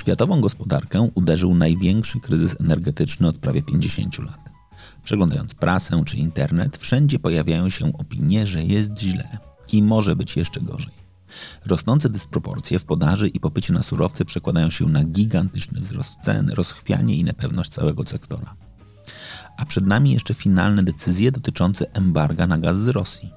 Światową gospodarkę uderzył największy kryzys energetyczny od prawie 50 lat. Przeglądając prasę czy internet, wszędzie pojawiają się opinie, że jest źle i może być jeszcze gorzej. Rosnące dysproporcje w podaży i popycie na surowce przekładają się na gigantyczny wzrost cen, rozchwianie i niepewność całego sektora. A przed nami jeszcze finalne decyzje dotyczące embarga na gaz z Rosji.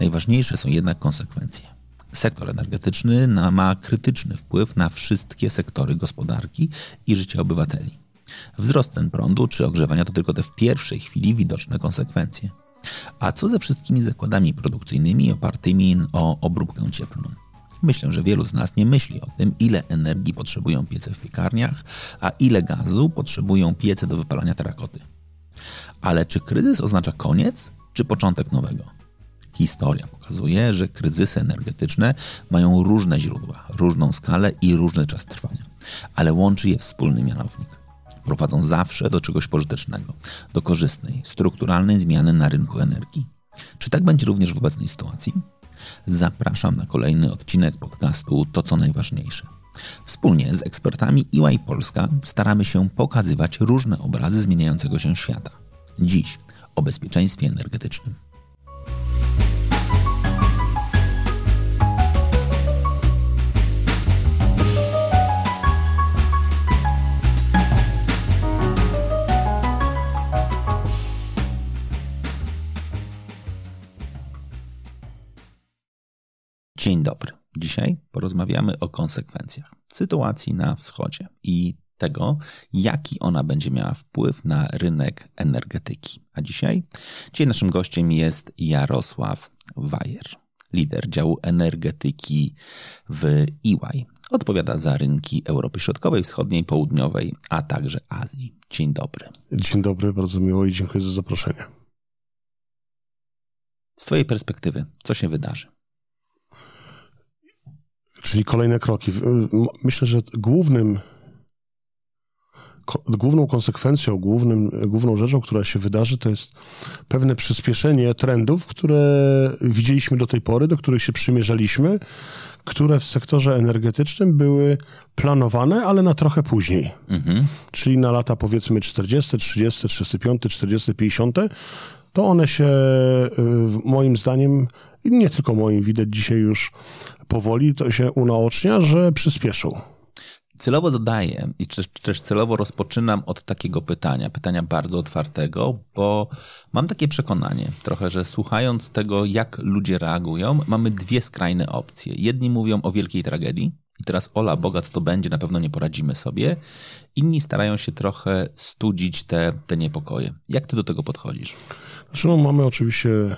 Najważniejsze są jednak konsekwencje. Sektor energetyczny ma krytyczny wpływ na wszystkie sektory gospodarki i życia obywateli. Wzrost cen prądu czy ogrzewania to tylko te w pierwszej chwili widoczne konsekwencje. A co ze wszystkimi zakładami produkcyjnymi opartymi o obróbkę cieplną? Myślę, że wielu z nas nie myśli o tym, ile energii potrzebują piece w piekarniach, a ile gazu potrzebują piece do wypalania terakoty. Ale czy kryzys oznacza koniec, czy początek nowego? Historia pokazuje, że kryzysy energetyczne mają różne źródła, różną skalę i różny czas trwania, ale łączy je wspólny mianownik. Prowadzą zawsze do czegoś pożytecznego, do korzystnej, strukturalnej zmiany na rynku energii. Czy tak będzie również w obecnej sytuacji? Zapraszam na kolejny odcinek podcastu To co najważniejsze. Wspólnie z ekspertami EY Polska staramy się pokazywać różne obrazy zmieniającego się świata. Dziś o bezpieczeństwie energetycznym. Dzień dobry. Dzisiaj porozmawiamy o konsekwencjach sytuacji na wschodzie i tego, jaki ona będzie miała wpływ na rynek energetyki. A dzisiaj, dzisiaj naszym gościem jest Jarosław Wajer, lider działu energetyki w EY. Odpowiada za rynki Europy Środkowej, Wschodniej, Południowej, a także Azji. Dzień dobry. Dzień dobry, bardzo miło i dziękuję za zaproszenie. Z Twojej perspektywy, co się wydarzy? Czyli kolejne kroki. Myślę, że głównym, główną konsekwencją, głównym, główną rzeczą, która się wydarzy, to jest pewne przyspieszenie trendów, które widzieliśmy do tej pory, do których się przymierzaliśmy, które w sektorze energetycznym były planowane, ale na trochę później. Mhm. Czyli na lata powiedzmy 40, 30, 35, 40, 50. To one się moim zdaniem, nie tylko moim, widać dzisiaj już powoli to się unaocznia, że przyspieszył. Celowo zadaję i też, też, celowo rozpoczynam od takiego pytania, pytania bardzo otwartego, bo mam takie przekonanie trochę, że słuchając tego, jak ludzie reagują, mamy dwie skrajne opcje. Jedni mówią o wielkiej tragedii i teraz ola Boga, co to będzie, na pewno nie poradzimy sobie. Inni starają się trochę studzić te, te niepokoje. Jak ty do tego podchodzisz? Znaczy, no, mamy oczywiście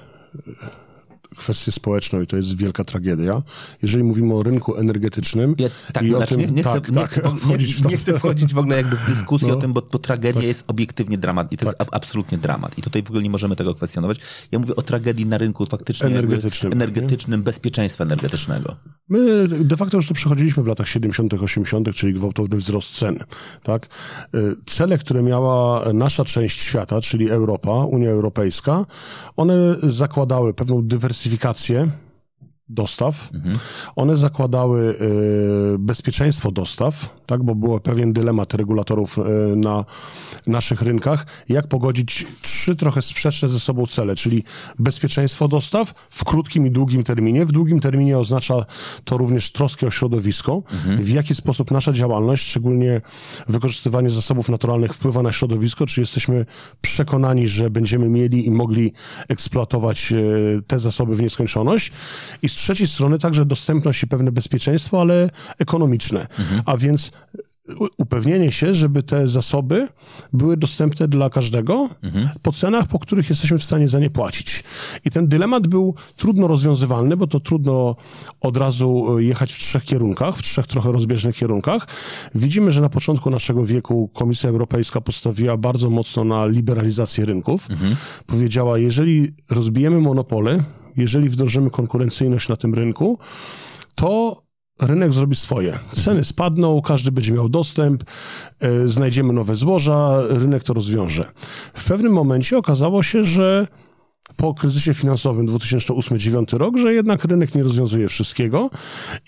kwestię społeczną i to jest wielka tragedia. Jeżeli mówimy o rynku energetycznym ja, tak, i znaczy, o tym... Nie, chcę, tak, nie, tak, chcę, wchodzić nie, nie chcę wchodzić w ogóle jakby w dyskusję no, o tym, bo, bo tragedia tak. jest obiektywnie dramat i to jest tak. absolutnie dramat. I tutaj w ogóle nie możemy tego kwestionować. Ja mówię o tragedii na rynku faktycznie energetycznym, energetycznym bezpieczeństwa energetycznego. My de facto już to przechodziliśmy w latach 70., 80., czyli gwałtowny wzrost cen. Tak? Y, cele, które miała nasza część świata, czyli Europa, Unia Europejska, one zakładały pewną dywersyfikację dywersyfikację dostaw. Mhm. One zakładały y, bezpieczeństwo dostaw, tak, bo był pewien dylemat regulatorów y, na naszych rynkach, jak pogodzić trzy trochę sprzeczne ze sobą cele, czyli bezpieczeństwo dostaw w krótkim i długim terminie. W długim terminie oznacza to również troskę o środowisko, mhm. w jaki sposób nasza działalność, szczególnie wykorzystywanie zasobów naturalnych wpływa na środowisko, czy jesteśmy przekonani, że będziemy mieli i mogli eksploatować y, te zasoby w nieskończoność i z trzeciej strony także dostępność i pewne bezpieczeństwo, ale ekonomiczne. Mhm. A więc upewnienie się, żeby te zasoby były dostępne dla każdego mhm. po cenach, po których jesteśmy w stanie za nie płacić. I ten dylemat był trudno rozwiązywalny, bo to trudno od razu jechać w trzech kierunkach, w trzech trochę rozbieżnych kierunkach. Widzimy, że na początku naszego wieku Komisja Europejska postawiła bardzo mocno na liberalizację rynków. Mhm. Powiedziała, jeżeli rozbijemy monopoly, jeżeli wdrożymy konkurencyjność na tym rynku, to rynek zrobi swoje. Ceny spadną, każdy będzie miał dostęp, e, znajdziemy nowe złoża, rynek to rozwiąże. W pewnym momencie okazało się, że po kryzysie finansowym 2008-2009 rok, że jednak rynek nie rozwiązuje wszystkiego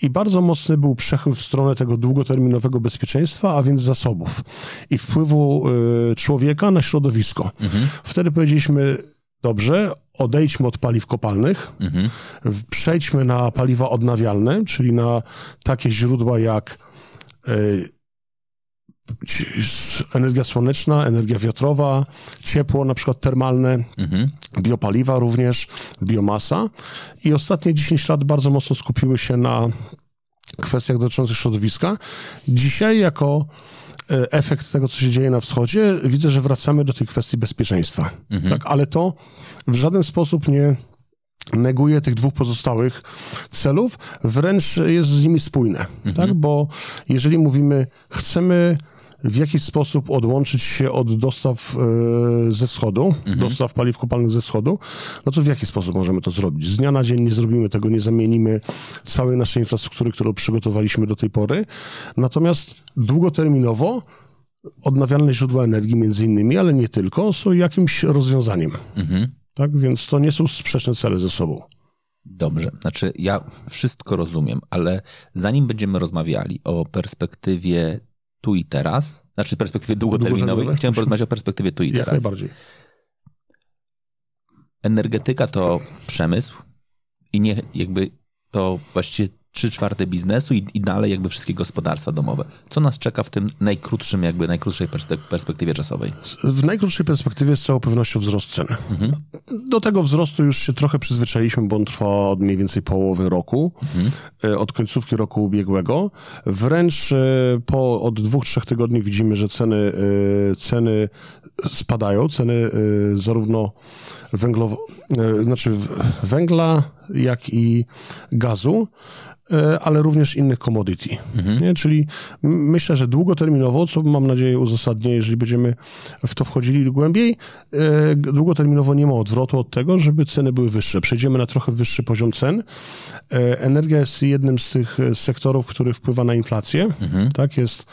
i bardzo mocny był przechył w stronę tego długoterminowego bezpieczeństwa, a więc zasobów i wpływu y, człowieka na środowisko. Mhm. Wtedy powiedzieliśmy, dobrze, odejdźmy od paliw kopalnych, mhm. przejdźmy na paliwa odnawialne, czyli na takie źródła jak y, energia słoneczna, energia wiatrowa, ciepło na przykład termalne, mhm. biopaliwa również, biomasa. I ostatnie 10 lat bardzo mocno skupiły się na kwestiach dotyczących środowiska. Dzisiaj jako efekt tego, co się dzieje na wschodzie, widzę, że wracamy do tej kwestii bezpieczeństwa. Mhm. Tak, ale to w żaden sposób nie neguje tych dwóch pozostałych celów, wręcz jest z nimi spójne, mhm. tak? Bo jeżeli mówimy, chcemy w jakiś sposób odłączyć się od dostaw e, ze wschodu, mhm. dostaw paliw kopalnych ze wschodu, no to w jaki sposób możemy to zrobić? Z dnia na dzień nie zrobimy tego, nie zamienimy całej naszej infrastruktury, którą przygotowaliśmy do tej pory. Natomiast długoterminowo odnawialne źródła energii między innymi, ale nie tylko, są jakimś rozwiązaniem. Mhm. Tak, więc to nie są sprzeczne cele ze sobą. Dobrze, znaczy ja wszystko rozumiem, ale zanim będziemy rozmawiali o perspektywie tu i teraz, znaczy perspektywie długoterminowej. Chciałem porozmawiać o perspektywie tu i teraz. Jak najbardziej. Energetyka to przemysł i nie jakby to właściwie trzy czwarte biznesu i, i dalej jakby wszystkie gospodarstwa domowe. Co nas czeka w tym najkrótszym, jakby najkrótszej perspektywie czasowej? W najkrótszej perspektywie z całą pewnością wzrost cen. Mhm. Do tego wzrostu już się trochę przyzwyczailiśmy, bo on trwa od mniej więcej połowy roku, mhm. E, od końcówki roku ubiegłego. Wręcz e, po, od dwóch, trzech tygodni widzimy, że ceny, e, ceny spadają, ceny zarówno węglowo, znaczy węgla, jak i gazu. E, ale również innych commodity. Mhm. Nie? Czyli myślę, że długoterminowo, co mam nadzieję uzasadnię, jeżeli będziemy w to wchodzili głębiej, e, długoterminowo nie ma odwrotu od tego, żeby ceny były wyższe. Przejdziemy na trochę wyższy poziom cen. E, energia jest jednym z tych sektorów, który wpływa na inflację. Mhm. Tak, jest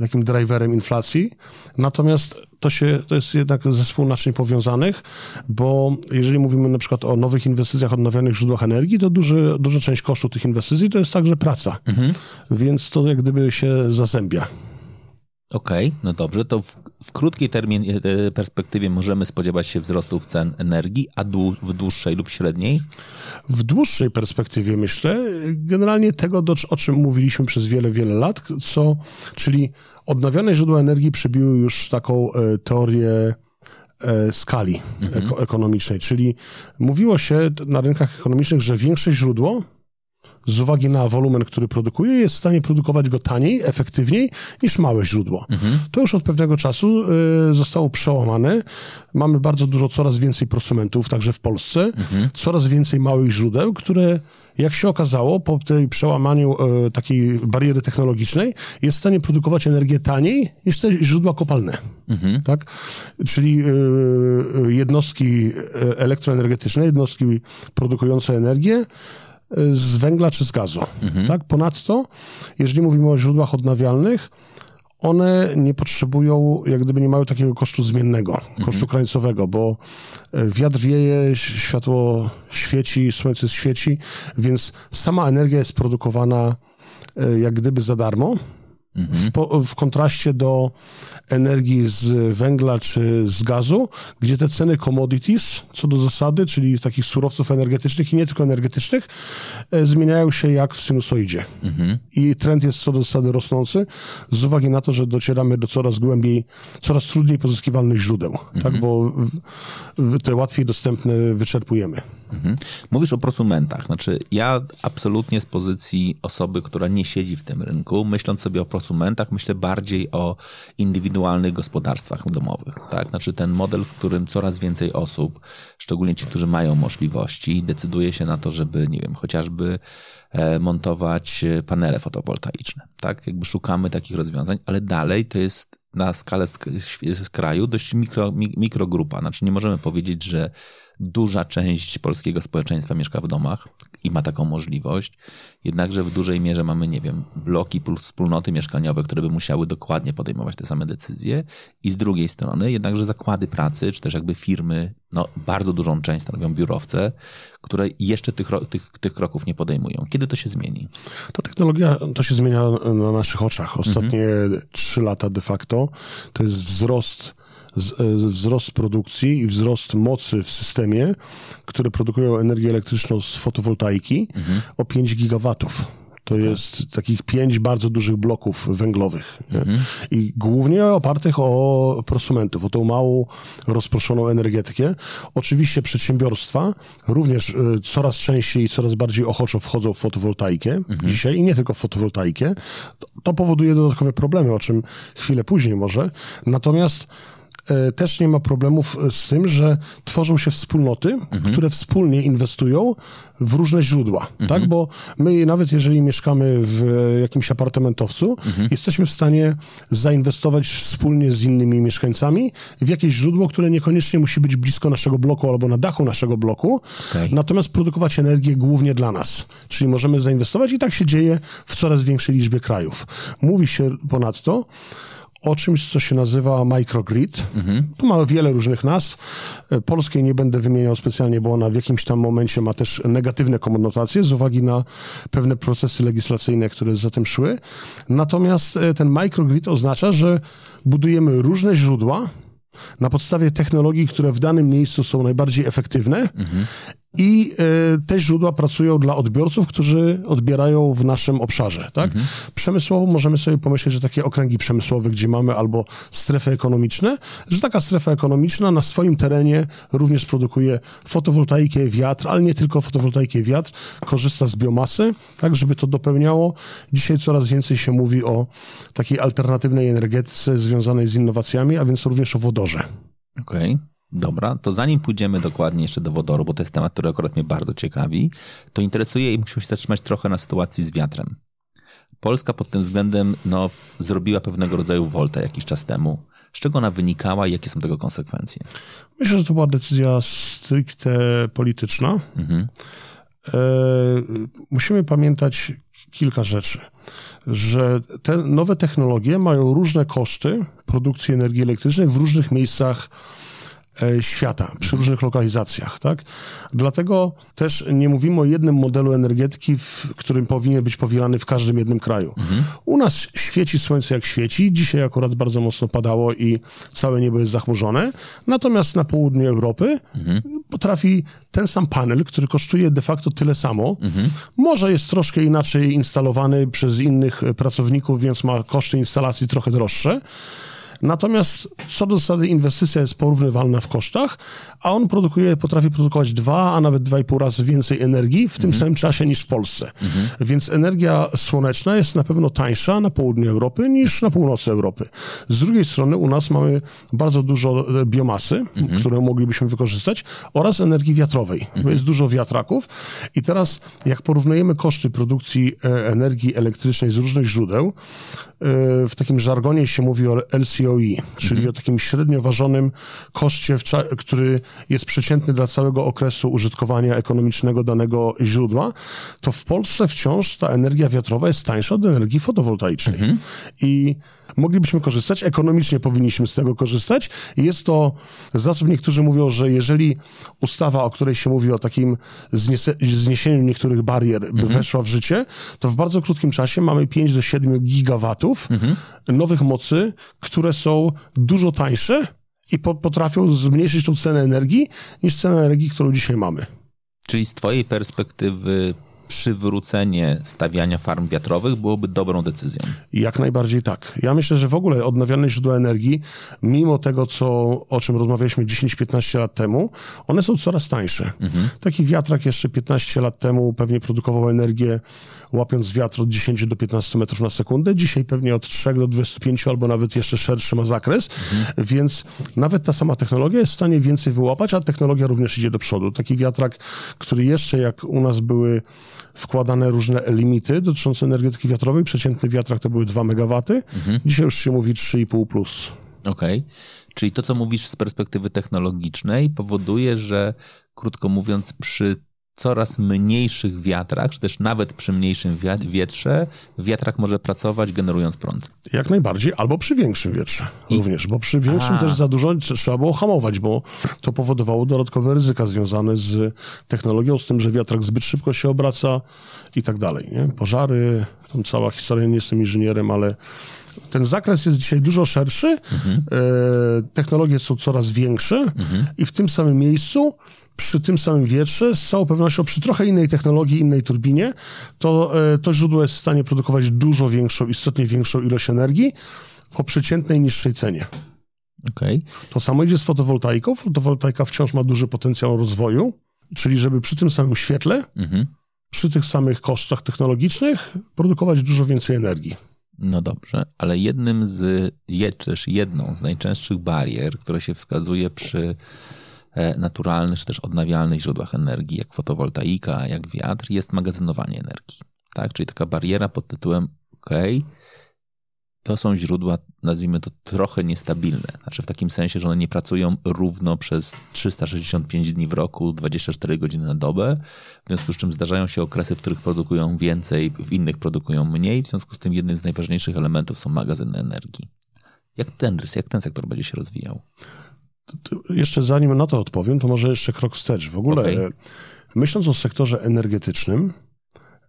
takim driverem inflacji. Natomiast to, się, to jest jednak zespół naczyń powiązanych, bo jeżeli mówimy na przykład o nowych inwestycjach, odnawialnych źródłach energii, to duży, duża część kosztu tych inwestycji to jest także praca. Mhm. Więc to jak gdyby się zazębia. Okej, okay, no dobrze, to w, w, krótkiej termin, e, perspektywie możemy spodziewać się wzrostów cen energii, a dłu, w dłuższej lub średniej? W dłuższej perspektywie myślę, generalnie tego, do, o czym mówiliśmy przez wiele, wiele lat, co, czyli odnawialne źródła energii przybiły już taką e, teorię e, skali mhm. ekonomicznej, czyli mówiło się na rynkach ekonomicznych, że większe źródło z uwagi na wolumen, który produkuje, jest w stanie produkować go taniej, efektywniej niż małe źródło. Mhm. To już od pewnego czasu y, zostało przełamane. Mamy bardzo dużo, coraz więcej prosumentów, także w Polsce, mhm. coraz więcej małych źródeł, które jak się okazało, po tej przełamaniu e, takiej bariery technologicznej, jest w stanie produkować energię taniej niż te źródła kopalne. Mhm. Tak? Czyli e, jednostki e, elektroenergetyczne, jednostki produkujące energię, z węgla czy z gazu. Mhm. Tak? Ponadto, jeżeli mówimy o źródłach odnawialnych, one nie potrzebują, jak gdyby nie mają takiego kosztu zmiennego, mhm. kosztu krańcowego, bo e, wiatr wieje, światło świeci, słońce świeci, więc sama energia jest produkowana e, jak gdyby za darmo. W, po, w, kontraście do energii z węgla czy z gazu, gdzie te ceny commodities, co do zasady, czyli takich surowców energetycznych i nie tylko energetycznych, e, zmieniają się jak w sinusoidzie. Mhm. I trend jest co do zasady rosnący, z uwagi na to, że docieramy do coraz głębiej, coraz trudniej pozyskiwalnych źródeł, tak? mhm. tak, bo w, w te łatwiej dostępne wyczerpujemy. Mhm. Mówisz o prosumentach. Znaczy, ja absolutnie z pozycji osoby, która nie siedzi w tym rynku, myśląc sobie o prosumentach, myślę bardziej o indywidualnych gospodarstwach domowych. Tak? Znaczy, ten model, w którym coraz więcej osób, szczególnie ci, którzy mają możliwości, decyduje się na to, żeby, nie wiem, chociażby e, montować panele fotowoltaiczne. Tak? Jakby szukamy takich rozwiązań, ale dalej to jest na skalę kraju dość mikro, mikrogrupa. Znaczy nie możemy powiedzieć, że duża część polskiego społeczeństwa mieszka w domach. i ma taką możliwość. Jednakże w dużej mierze mamy, nie wiem, bloki wspólnoty mieszkaniowe, które by musiały dokładnie podejmować te same decyzje. I z drugiej strony, jednakże zakłady pracy, czy też jakby firmy, no bardzo dużą część stanowią biurowce, które jeszcze tych, tych, tych kroków nie podejmują. Kiedy to się zmieni? Ta technologia to się zmienia na naszych oczach. Ostatnie trzy lata de facto to jest wzrost wzrost produkcji i wzrost mocy w systemie, które produkują energię elektryczną z fotowoltaiki mhm. o 5 gigawatów. To okay. jest takich pięć bardzo dużych bloków węglowych. Mhm. I głównie opartych o prosumentów, o tą małą, rozproszoną energetykę. Oczywiście przedsiębiorstwa również y, coraz częściej i coraz bardziej ochoczo wchodzą w fotowoltaikę mhm. dzisiaj i nie tylko w fotowoltaikę. To, powoduje dodatkowe problemy, o czym chwilę później może. Natomiast E, też nie ma problemów z tym, że tworzą się wspólnoty, mhm. które wspólnie inwestują w różne źródła, mhm. tak? Bo my nawet jeżeli mieszkamy w jakimś apartamentowcu, mhm. jesteśmy w stanie zainwestować wspólnie z innymi mieszkańcami w jakieś źródło, które niekoniecznie musi być blisko naszego bloku albo na dachu naszego bloku, okay. natomiast produkować energię głównie dla nas. Czyli możemy zainwestować i tak się dzieje w coraz większej liczbie krajów. Mówi się ponadto, o czymś, co się nazywa microgrid. Mhm. Tu ma wiele różnych nazw. E, polskiej nie będę wymieniał specjalnie, bo ona w jakimś tam momencie ma też negatywne konotacje z uwagi na pewne procesy legislacyjne, które za tym szły. Natomiast e, ten microgrid oznacza, że budujemy różne źródła, na podstawie technologii, które w danym miejscu są najbardziej efektywne mhm. I y, te źródła pracują dla odbiorców, którzy odbierają w naszym obszarze. Tak? Mhm. Przemysłowo możemy sobie pomyśleć, że takie okręgi przemysłowe, gdzie mamy albo strefy ekonomiczne, że taka strefa ekonomiczna na swoim terenie również produkuje fotowoltaikę, wiatr, ale nie tylko fotowoltaikę, wiatr, korzysta z biomasy, tak, żeby to dopełniało. Dzisiaj coraz więcej się mówi o takiej alternatywnej energetyce związanej z innowacjami, a więc również o wodorze. Okej. Okay. Dobra, to zanim pójdziemy dokładnie jeszcze do wodoru, bo to jest temat, który akurat mnie bardzo ciekawi, to interesuje i musimy się zatrzymać trochę na sytuacji z wiatrem. Polska pod tym względem no, zrobiła pewnego rodzaju woltę jakiś czas temu. Z czego ona wynikała i jakie są tego konsekwencje? Myślę, że to była decyzja stricte polityczna. Mhm. E, musimy pamiętać kilka rzeczy. Że te nowe technologie mają różne koszty produkcji energii elektrycznej w różnych miejscach świata, przy różnych lokalizacjach, tak? Dlatego też nie mówimy o jednym modelu energetyki, w którym powinien być powielany w każdym jednym kraju. Mhm. U nas świeci słońce jak świeci, dzisiaj akurat bardzo mocno padało i całe niebo jest zachmurzone, natomiast na południu Europy mhm. potrafi ten sam panel, który kosztuje de facto tyle samo, mhm. może jest troszkę inaczej instalowany przez innych pracowników, więc ma koszty instalacji trochę droższe, Natomiast co do zasady inwestycja jest porównywalna w kosztach, a on produkuje, potrafi produkować dwa, a nawet dwa i pół razy więcej energii w tym mhm. samym czasie niż w Polsce. Mhm. Więc energia słoneczna jest na pewno tańsza na południu Europy niż na północy Europy. Z drugiej strony u nas mamy bardzo dużo e, biomasy, mhm. które moglibyśmy wykorzystać oraz energii wiatrowej. Mhm. Jest dużo wiatraków i teraz jak porównujemy koszty produkcji e, energii elektrycznej z różnych źródeł, e, w takim żargonie się mówi o LCOE, czyli o takim średnio ważonym koszcie, który jest przeciętny dla całego okresu użytkowania ekonomicznego danego źródła, to w Polsce wciąż ta energia wiatrowa jest tańsza od energii fotowoltaicznej. Mhm. I moglibyśmy korzystać, ekonomicznie powinniśmy z tego korzystać. Jest to zasób, niektórzy mówią, że jeżeli ustawa, o której się mówi o takim zniesieniu niektórych barier, by mhm. weszła w życie, to w bardzo krótkim czasie mamy 5 do 7 gigawatów mhm. nowych mocy, które są dużo tańsze i po, potrafią zmniejszyć tą cenę energii niż cenę energii, którą dzisiaj mamy. Czyli z Twojej perspektywy przywrócenie stawiania farm wiatrowych byłoby dobrą decyzją. Jak najbardziej tak. Ja myślę, że w ogóle odnawialne źródła energii, mimo tego, co, o czym rozmawialiśmy 10-15 lat temu, one są coraz tańsze. Mhm. Taki wiatrak jeszcze 15 lat temu pewnie produkował energię łapiąc wiatr od 10 do 15 metrów na sekundę. Dzisiaj pewnie od 3 do 25 albo nawet jeszcze szerszy ma zakres, mhm. więc nawet ta sama technologia jest w stanie więcej wyłapać, a technologia również idzie do przodu. Taki wiatrak, który jeszcze jak u nas były wkładane różne limity dotyczące energetyki wiatrowej. Przeciętny wiatrak to były 2 MW. Mhm. Dzisiaj już się mówi 3,5 plus. Okej. Okay. Czyli to, co mówisz z perspektywy technologicznej, powoduje, że krótko mówiąc, przy coraz mniejszych wiatrach, czy też nawet przy mniejszym wietrze, wiatrak może pracować generując prąd. Jak najbardziej, albo przy większym wietrze I... również, bo przy większym A. też za dużo trzeba było hamować, bo to powodowało dodatkowe ryzyka związane z technologią, z tym, że wiatrak zbyt szybko się obraca i tak dalej. Nie? Pożary, tam cała historia, nie jestem inżynierem, ale ten zakres jest dzisiaj dużo szerszy, mhm. e, technologie są coraz większe mhm. i w tym samym miejscu przy tym samym wietrze, z całą pewnością przy trochę innej technologii, innej turbinie, to, e, to źródło jest w stanie produkować dużo większą, istotnie większą ilość energii po przeciętnej, niższej cenie. Okay. To samo idzie z fotowoltaiką. Fotowoltaika wciąż ma duży potencjał rozwoju, czyli żeby przy tym samym świetle, mhm. przy tych samych kosztach technologicznych produkować dużo więcej energii. No dobrze, ale jednym z, też jedną z najczęstszych barier, które się wskazuje przy naturalnych czy też odnawialnych źródłach energii, jak fotowoltaika, jak wiatr, jest magazynowanie energii. Tak? Czyli taka bariera pod tytułem OK, to są źródła, nazwijmy to, trochę niestabilne. Znaczy w takim sensie, że one nie pracują równo przez 365 dni w roku, 24 godziny na dobę, w związku z czym zdarzają się okresy, w których produkują więcej, w innych produkują mniej, w związku z tym jednym z najważniejszych elementów są magazyny energii. Jak ten, jak ten sektor będzie się rozwijał? Jeszcze zanim na to odpowiem, to może jeszcze krok wstecz. W ogóle okay. myśląc o sektorze energetycznym,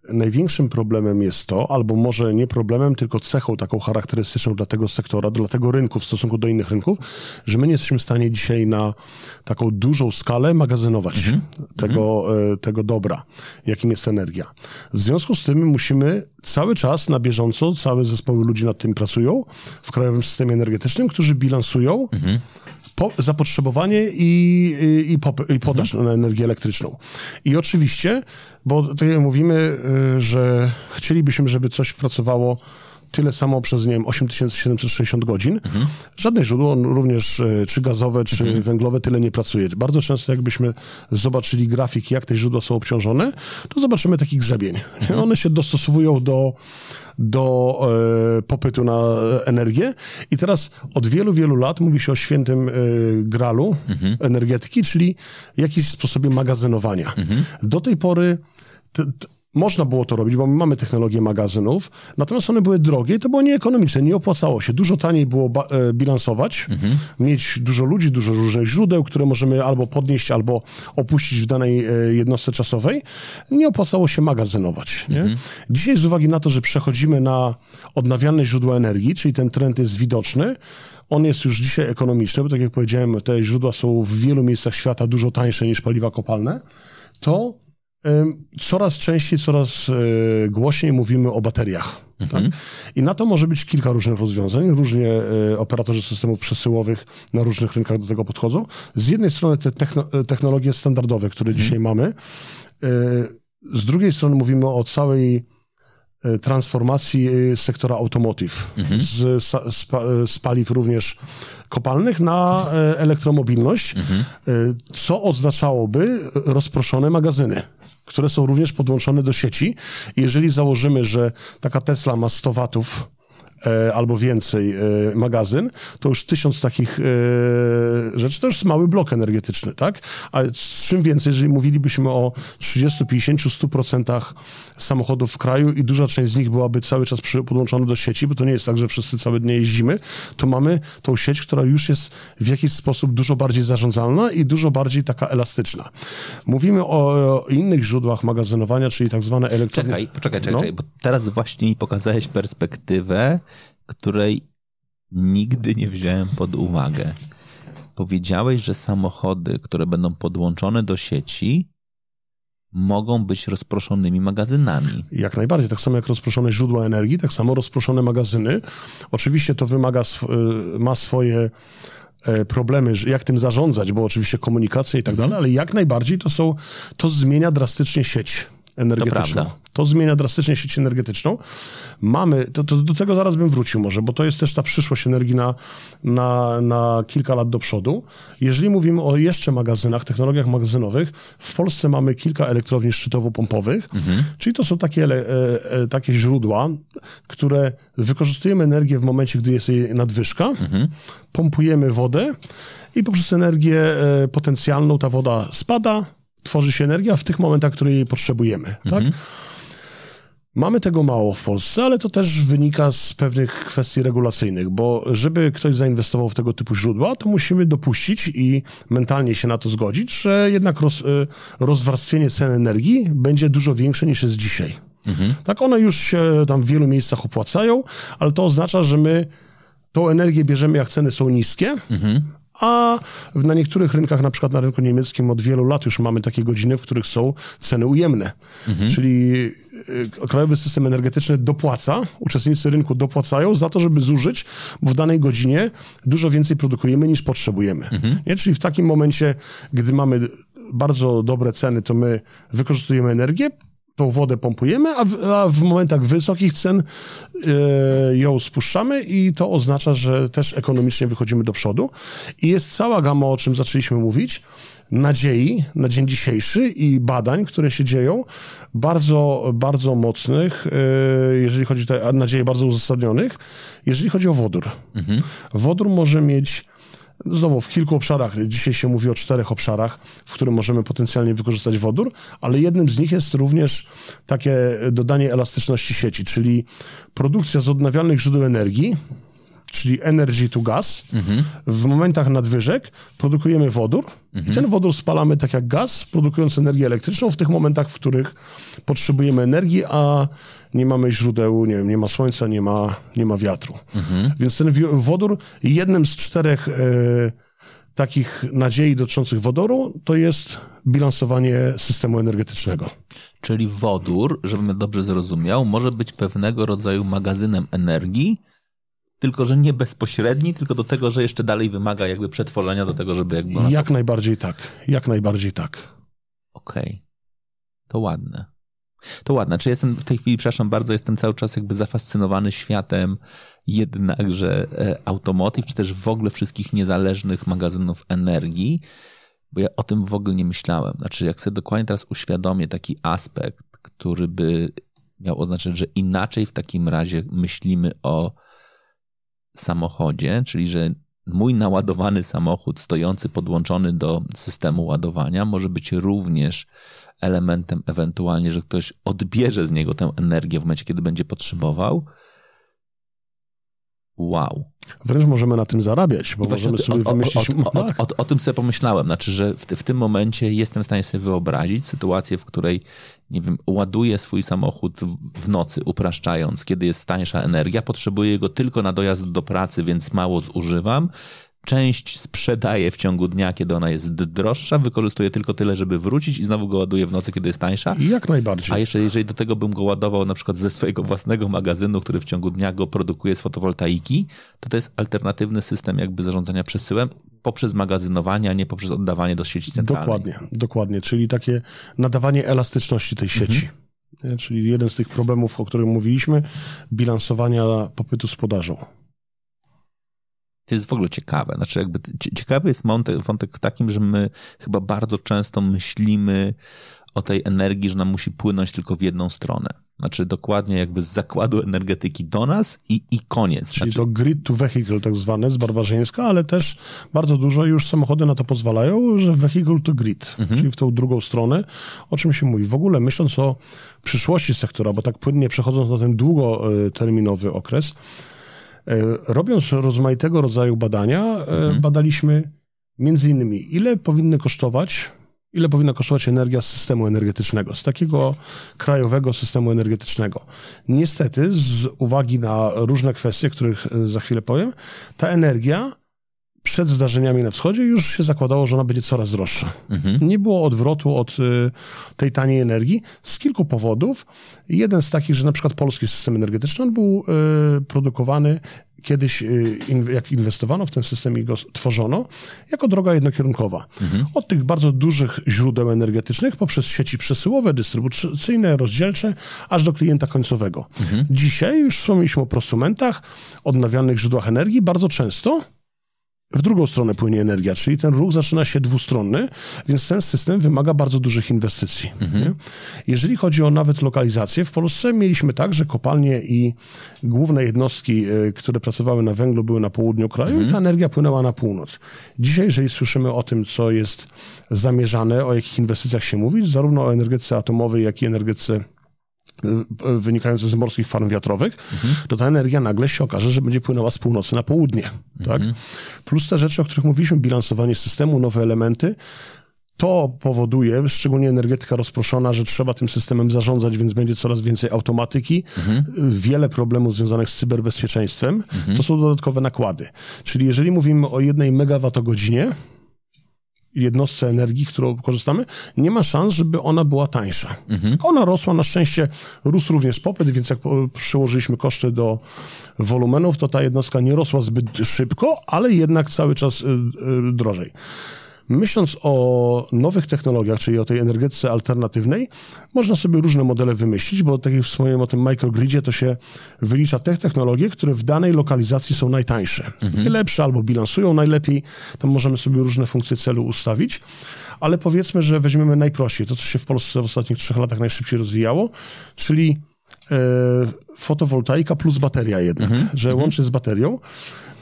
największym problemem jest to, albo może nie problemem, tylko cechą taką charakterystyczną dla tego sektora, dla tego rynku w stosunku do innych rynków, że my nie jesteśmy w stanie dzisiaj na taką dużą skalę magazynować mhm. tego, mhm. tego dobra, jakim jest energia. W związku z tym musimy cały czas na bieżąco, całe zespoły ludzi nad tym pracują w krajowym systemie energetycznym, którzy bilansują mhm po, zapotrzebowanie i, i, i, pop, i podaż mhm. na energię elektryczną. I oczywiście, bo tutaj mówimy, y, że chcielibyśmy, żeby coś pracowało tyle samo przez, nie wiem, 8760 godzin. Mhm. Żadne źródło, również y, czy gazowe, czy mhm. węglowe, tyle nie pracuje. Bardzo często jakbyśmy zobaczyli grafiki, jak te źródła są obciążone, to zobaczymy taki grzebień. Mhm. One się dostosowują do do e, popytu na energię. I teraz od wielu, wielu lat mówi się o świętym e, gralu mhm. energetyki, czyli jakimś sposobie magazynowania. Mhm. Do tej pory można było to robić, bo my mamy technologię magazynów, natomiast one były drogie i to było nieekonomiczne, nie opłacało się. Dużo taniej było e, bilansować, mhm. mieć dużo ludzi, dużo różnych źródeł, które możemy albo podnieść, albo opuścić w danej e, jednostce czasowej. Nie opłacało się magazynować. Mhm. Dzisiaj z uwagi na to, że przechodzimy na odnawialne źródła energii, czyli ten trend jest widoczny, on jest już dzisiaj ekonomiczny, bo tak jak powiedziałem, te źródła są w wielu miejscach świata dużo tańsze niż paliwa kopalne, to Coraz częściej, coraz e, głośniej mówimy o bateriach. Mhm. Tak? I na to może być kilka różnych rozwiązań. Różnie e, operatorzy systemów przesyłowych na różnych rynkach do tego podchodzą. Z jednej strony te e, technologie standardowe, które mhm. dzisiaj mamy. Z drugiej strony mówimy o całej transformacji sektora automotive mhm. z, z, z, paliw również kopalnych na elektromobilność, mhm. co oznaczałoby rozproszone magazyny które są również podłączone do sieci. jeżeli założymy, że taka Tesla ma 100 watów albo więcej e, magazyn, to już tysiąc takich e, rzeczy to już jest mały blok energetyczny, tak? A czym więcej, jeżeli mówilibyśmy o 30, 50, 100% samochodów w kraju i duża część z nich byłaby cały czas podłączona do sieci, bo to nie jest tak, że wszyscy całe dnie jeździmy, to mamy tą sieć, która już jest w jakiś sposób dużo bardziej zarządzalna i dużo bardziej taka elastyczna. Mówimy o, innych źródłach magazynowania, czyli tak zwane elektrownie. Czekaj, poczekaj, czekaj, no. czekaj, bo teraz właśnie mi pokazałeś perspektywę, której nigdy nie wziąłem pod uwagę. Powiedziałeś, że samochody, które będą podłączone do sieci, mogą być rozproszonymi magazynami. Jak najbardziej. Tak samo jak rozproszone źródła energii, tak samo rozproszone magazyny. Oczywiście to wymaga, y, ma swoje e, problemy, jak tym zarządzać, bo oczywiście komunikacja i tak mhm. dalej, ale jak najbardziej to są, to zmienia drastycznie sieć energetyczną. To, to, zmienia drastycznie sieć energetyczną. Mamy, to, to, do tego zaraz bym wrócił może, bo to jest też ta przyszłość energii na, na, na kilka lat do przodu. Jeżeli mówimy o jeszcze magazynach, technologiach magazynowych, w Polsce mamy kilka elektrowni szczytowo-pompowych, mhm. czyli to są takie, e, e, takie źródła, które wykorzystujemy energię w momencie, gdy jest jej nadwyżka, mhm. pompujemy wodę i poprzez energię e, potencjalną ta woda spada, tworzy się energia w tych momentach, w których jej potrzebujemy. Tak? Mamy tego mało w Polsce, ale to też wynika z pewnych kwestii regulacyjnych, bo żeby ktoś zainwestował w tego typu źródła, to musimy dopuścić i mentalnie się na to zgodzić, że jednak roz, y, rozwarstwienie cen energii będzie dużo większe niż jest dzisiaj. Mhm. Tak, one już się tam w wielu miejscach opłacają, ale to oznacza, że my tą energię bierzemy, jak ceny są niskie, mhm a na niektórych rynkach, na przykład na rynku niemieckim od wielu lat już mamy takie godziny, w których są ceny ujemne. Mhm. Czyli y, krajowy system energetyczny dopłaca, uczestnicy rynku dopłacają za to, żeby zużyć, bo w danej godzinie dużo więcej produkujemy niż potrzebujemy. Mhm. Nie? Czyli w takim momencie, gdy mamy bardzo dobre ceny, to my wykorzystujemy energię, tą wodę pompujemy, a w, a w momentach wysokich cen yy, ją spuszczamy i to oznacza, że też ekonomicznie wychodzimy do przodu. I jest cała gama, o czym zaczęliśmy mówić, nadziei na dzień dzisiejszy i badań, które się dzieją, bardzo, bardzo mocnych, yy, jeżeli chodzi o nadzieje bardzo uzasadnionych, jeżeli chodzi o wodór. Mhm. Wodór może mieć Znowu w kilku obszarach, dzisiaj się mówi o czterech obszarach, w których możemy potencjalnie wykorzystać wodór, ale jednym z nich jest również takie dodanie elastyczności sieci, czyli produkcja z odnawialnych źródeł energii, czyli energy to gas. Mhm. W momentach nadwyżek produkujemy wodór mhm. i ten wodór spalamy tak jak gaz, produkując energię elektryczną w tych momentach, w których potrzebujemy energii, a nie mamy źródeł, nie wiem, nie ma słońca, nie ma, nie ma wiatru. Mhm. Więc ten wodór, jednym z czterech e, takich nadziei dotyczących wodoru, to jest bilansowanie systemu energetycznego. Czyli wodór, żebym dobrze zrozumiał, może być pewnego rodzaju magazynem energii, tylko że nie bezpośredni, tylko do tego, że jeszcze dalej wymaga jakby przetworzenia do tego, żeby jakby... Jak najbardziej tak, jak najbardziej tak. Okej, okay. to ładne. To ładne. Czy jestem w tej chwili, przepraszam bardzo, jestem cały czas jakby zafascynowany światem jednakże e, automotive, czy też w ogóle wszystkich niezależnych magazynów energii, bo ja o tym w ogóle nie myślałem. Znaczy, jak sobie dokładnie teraz uświadomię taki aspekt, który by miał oznaczać, że inaczej w takim razie myślimy o samochodzie, czyli że mój naładowany samochód stojący podłączony do systemu ładowania może być również elementem ewentualnie, że ktoś odbierze z niego tę energię w momencie, kiedy będzie potrzebował. Wow. Wręcz możemy na tym zarabiać, bo możemy sobie o, wymyślić... O, o, o, o, tym sobie pomyślałem, znaczy, że w, w, tym momencie jestem w stanie sobie wyobrazić sytuację, w której, nie wiem, ładuję swój samochód w nocy, upraszczając, kiedy jest tańsza energia, potrzebuję go tylko na dojazd do pracy, więc mało zużywam, część sprzedaje w ciągu dnia, kiedy ona jest droższa, wykorzystuje tylko tyle, żeby wrócić i znowu go ładuje w nocy, kiedy jest tańsza. Jak najbardziej. A jeszcze jeżeli do tego bym go ładował na przykład ze swojego własnego magazynu, który w ciągu dnia go produkuje z fotowoltaiki, to to jest alternatywny system jakby zarządzania przesyłem poprzez magazynowanie, a nie poprzez oddawanie do sieci centralnej. Dokładnie, dokładnie. Czyli takie nadawanie elastyczności tej sieci. Mhm. Czyli jeden z tych problemów, o których mówiliśmy, bilansowania popytu z podażą. To jest w ogóle ciekawe. Znaczy, jakby ciekawy jest wątek, w takim, że my chyba bardzo często myślimy o tej energii, że nam musi płynąć tylko w jedną stronę. Znaczy dokładnie jakby z zakładu energetyki do nas i, i koniec. Czyli znaczy... to grid to vehicle tak zwane z barbarzyńska, ale też bardzo dużo już samochody na to pozwalają, że vehicle to grid, mhm. czyli w tą drugą stronę, o czym się mówi. W ogóle myśląc o przyszłości sektora, bo tak płynnie przechodząc na ten długoterminowy okres, E, robiąc rozmaitego rodzaju badania, e, mhm. badaliśmy między innymi, ile powinny kosztować, ile powinna kosztować energia z systemu energetycznego, z takiego krajowego systemu energetycznego. Niestety, z uwagi na różne kwestie, których e, za chwilę powiem, ta energia przed zdarzeniami na wschodzie już się zakładało, że ona będzie coraz droższa. Mhm. Nie było odwrotu od y, tej taniej energii z kilku powodów. Jeden z takich, że na przykład polski system energetyczny on był y, produkowany kiedyś, y, jak inwestowano w ten system i go tworzono, jako droga jednokierunkowa. Mhm. Od tych bardzo dużych źródeł energetycznych poprzez sieci przesyłowe, dystrybucyjne, rozdzielcze, aż do klienta końcowego. Mhm. Dzisiaj już wspomnieliśmy o prosumentach, odnawialnych źródłach energii. Bardzo często w drugą stronę płynie energia, czyli ten ruch zaczyna się dwustronny, więc ten system wymaga bardzo dużych inwestycji. Mhm. Jeżeli chodzi o nawet lokalizację, w Polsce mieliśmy tak, że kopalnie i główne jednostki, e, które pracowały na węglu, były na południu kraju mhm. i ta energia płynęła na północ. Dzisiaj, jeżeli słyszymy o tym, co jest zamierzane, o jakich inwestycjach się mówi, zarówno o energetyce atomowej, jak i energetyce wynikające z morskich farm wiatrowych, mhm. to ta energia nagle się okaże, że będzie płynęła z północy na południe. Tak? Mhm. Plus te rzeczy, o których mówiliśmy, bilansowanie systemu, nowe elementy, to powoduje, szczególnie energetyka rozproszona, że trzeba tym systemem zarządzać, więc będzie coraz więcej automatyki, mhm. wiele problemów związanych z cyberbezpieczeństwem. Mhm. To są dodatkowe nakłady. Czyli jeżeli mówimy o jednej megawattogodzinie, jednostce energii, którą korzystamy, nie ma szans, żeby ona była tańsza. Mhm. Ona rosła, na szczęście rósł również popyt, więc jak przełożyliśmy koszty do wolumenów, to ta jednostka nie rosła zbyt szybko, ale jednak cały czas y, y, drożej. Myśląc o nowych technologiach, czyli o tej energetyce alternatywnej, można sobie różne modele wymyślić, bo tak jak wspomniałem o tym microgridzie, to się wylicza te technologie, które w danej lokalizacji są najtańsze. Mhm. Najlepsze albo bilansują najlepiej. Tam możemy sobie różne funkcje celu ustawić. Ale powiedzmy, że weźmiemy najprościej, to co się w Polsce w ostatnich trzech latach najszybciej rozwijało, czyli e, fotowoltaika plus bateria jednak, mhm. że mhm. łącznie z baterią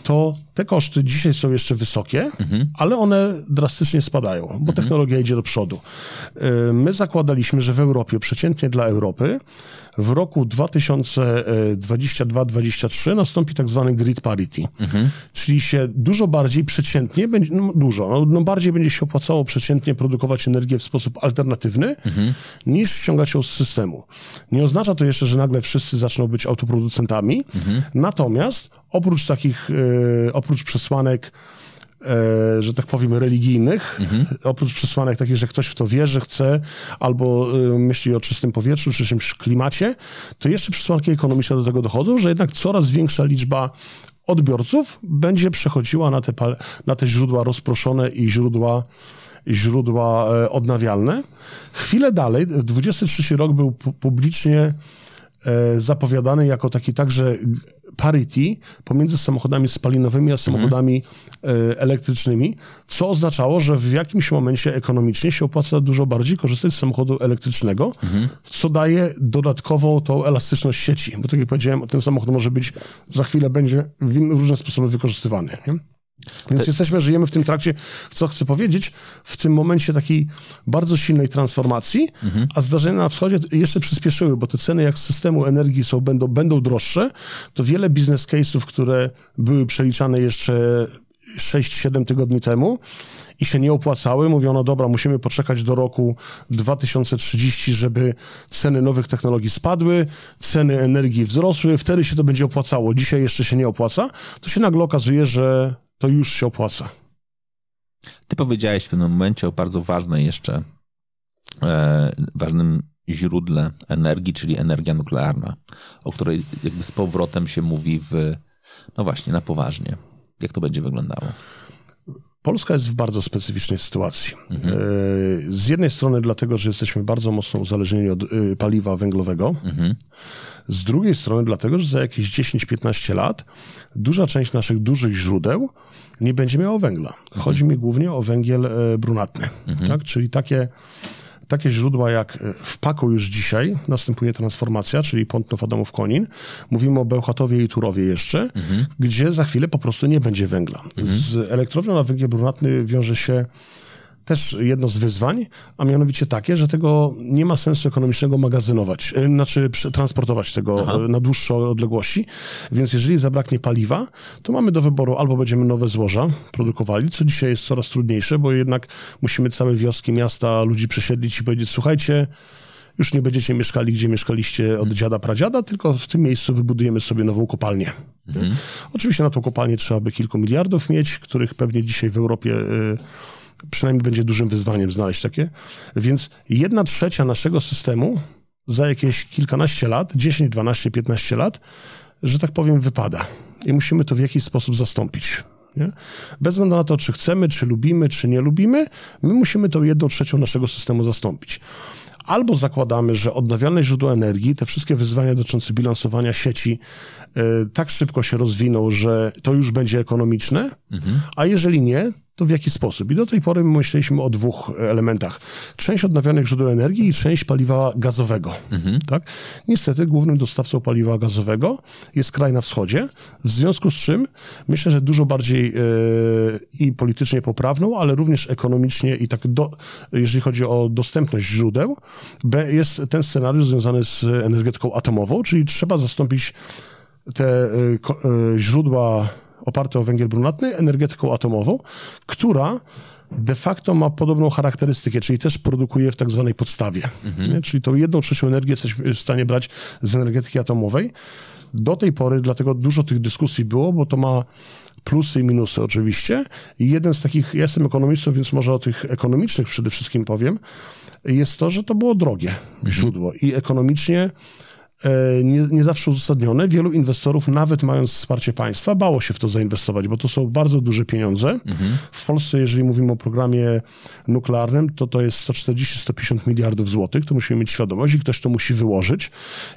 to te koszty dzisiaj są jeszcze wysokie, mhm. ale one drastycznie spadają, bo mhm. technologia idzie do przodu. Y, my zakładaliśmy, że w Europie, przeciętnie dla Europy, w roku 2022-2023 nastąpi tak zwany grid parity, mhm. czyli się dużo bardziej przeciętnie, będzie, no dużo, no, no, bardziej będzie się opłacało przeciętnie produkować energię w sposób alternatywny, mhm. niż ściągać ją z systemu. Nie oznacza to jeszcze, że nagle wszyscy zaczną być autoproducentami, mhm. natomiast oprócz takich, e, oprócz przesłanek e, że tak powiem, religijnych, mhm. oprócz przesłanek takich, że ktoś w to wierzy, chce, albo e, myśli o czystym powietrzu, czy czymś klimacie, to jeszcze przesłanki ekonomiczne do tego dochodzą, że jednak coraz większa liczba odbiorców będzie przechodziła na te, na te źródła rozproszone i źródła źródła odnawialne. Chwilę dalej, 23 rok był publicznie zapowiadany jako taki także parity pomiędzy samochodami spalinowymi a samochodami mhm. elektrycznymi, co oznaczało, że w jakimś momencie ekonomicznie się opłaca dużo bardziej korzystać z samochodu elektrycznego, mhm. co daje dodatkowo tą elastyczność sieci, bo tak jak powiedziałem, ten samochód może być, za chwilę będzie w różne sposoby wykorzystywany. Nie? Więc Te... jesteśmy, żyjemy w tym trakcie, co chcę powiedzieć, w tym momencie takiej bardzo silnej transformacji, mhm. a zdarzenia na wschodzie jeszcze przyspieszyły, bo te ceny jak z systemu energii są, będą, będą droższe, to wiele biznes case'ów, które były przeliczane jeszcze 6-7 tygodni temu i się nie opłacały. Mówiono, dobra, musimy poczekać do roku 2030, żeby ceny nowych technologii spadły, ceny energii wzrosły, wtedy się to będzie opłacało. Dzisiaj jeszcze się nie opłaca. To się nagle okazuje, że to już się opłaca. Ty powiedziałeś w pewnym momencie o bardzo ważnej jeszcze, e, ważnym źródle energii, czyli energia nuklearna, o której jakby z powrotem się mówi w, no właśnie, na poważnie. Jak to będzie wyglądało? Polska jest w bardzo specyficznej sytuacji. Mhm. E, z jednej strony dlatego, że jesteśmy bardzo mocno uzależnieni od e, paliwa węglowego. Mhm. Z drugiej strony dlatego, że za jakieś 10-15 lat duża część naszych dużych źródeł nie będzie miała węgla. Chodzi mi głównie o węgiel e, brunatny, mhm. tak? czyli takie takie źródła jak e, w Paku już dzisiaj następuje transformacja, czyli Pątnów, Adamów, Konin. Mówimy o Bełchatowie i Turowie jeszcze, mhm. gdzie za chwilę po prostu nie będzie węgla. Mhm. Z elektrownią na węgiel brunatny wiąże się też jedno z wyzwań, a mianowicie takie, że tego nie ma sensu ekonomicznego magazynować, e, znaczy transportować tego Aha. E, na dłuższe odległości. Więc jeżeli zabraknie paliwa, to mamy do wyboru albo będziemy nowe złoża produkowali, co dzisiaj jest coraz trudniejsze, bo jednak musimy całe wioski, miasta, ludzi przesiedlić i powiedzieć, słuchajcie, już nie będziecie mieszkali, gdzie mieszkaliście od dziada, pradziada, tylko w tym miejscu wybudujemy sobie nową kopalnię. Mhm. Oczywiście na tą kopalnię trzeba by kilku miliardów mieć, których pewnie dzisiaj w Europie... Yy, przynajmniej będzie dużym wyzwaniem znaleźć takie. Więc jedna trzecia naszego systemu za jakieś kilkanaście lat, 10, 12, 15 lat, że tak powiem, wypada. I musimy to w jakiś sposób zastąpić. Nie? Bez względu na to, czy chcemy, czy lubimy, czy nie lubimy, my musimy tą jedną trzecią naszego systemu zastąpić. albo zakładamy, że odnawialne źródła energii, te wszystkie wyzwania dotyczące bilansowania sieci e, tak szybko się rozwiną, że to już będzie ekonomiczne, mhm. a jeżeli nie, to w jaki sposób? I do tej pory myśleliśmy o dwóch elementach. Część odnawialnych źródeł energii i część paliwa gazowego. Mhm. Tak? Niestety głównym dostawcą paliwa gazowego jest kraj na wschodzie, w związku z czym myślę, że dużo bardziej yy, i politycznie poprawną, ale również ekonomicznie i tak, do, jeżeli chodzi o dostępność źródeł, jest ten scenariusz związany z energetyką atomową, czyli trzeba zastąpić te yy, źródła oparte o węgiel brunatny, energetyką atomową, która de facto ma podobną charakterystykę, czyli też produkuje w tak zwanej podstawie. Mhm. Czyli tą jedną trzecią energię jesteśmy w stanie brać z energetyki atomowej. Do tej pory, dlatego dużo tych dyskusji było, bo to ma plusy i minusy oczywiście. I jeden z takich, ja jestem ekonomistą, więc może o tych ekonomicznych przede wszystkim powiem, jest to, że to było drogie mhm. źródło i ekonomicznie nie, nie zawsze uzasadnione. Wielu inwestorów, nawet mając wsparcie państwa, bało się w to zainwestować, bo to są bardzo duże pieniądze. Mhm. W Polsce, jeżeli mówimy o programie nuklearnym, to to jest 140-150 miliardów złotych, to musimy mieć świadomość i ktoś to musi wyłożyć.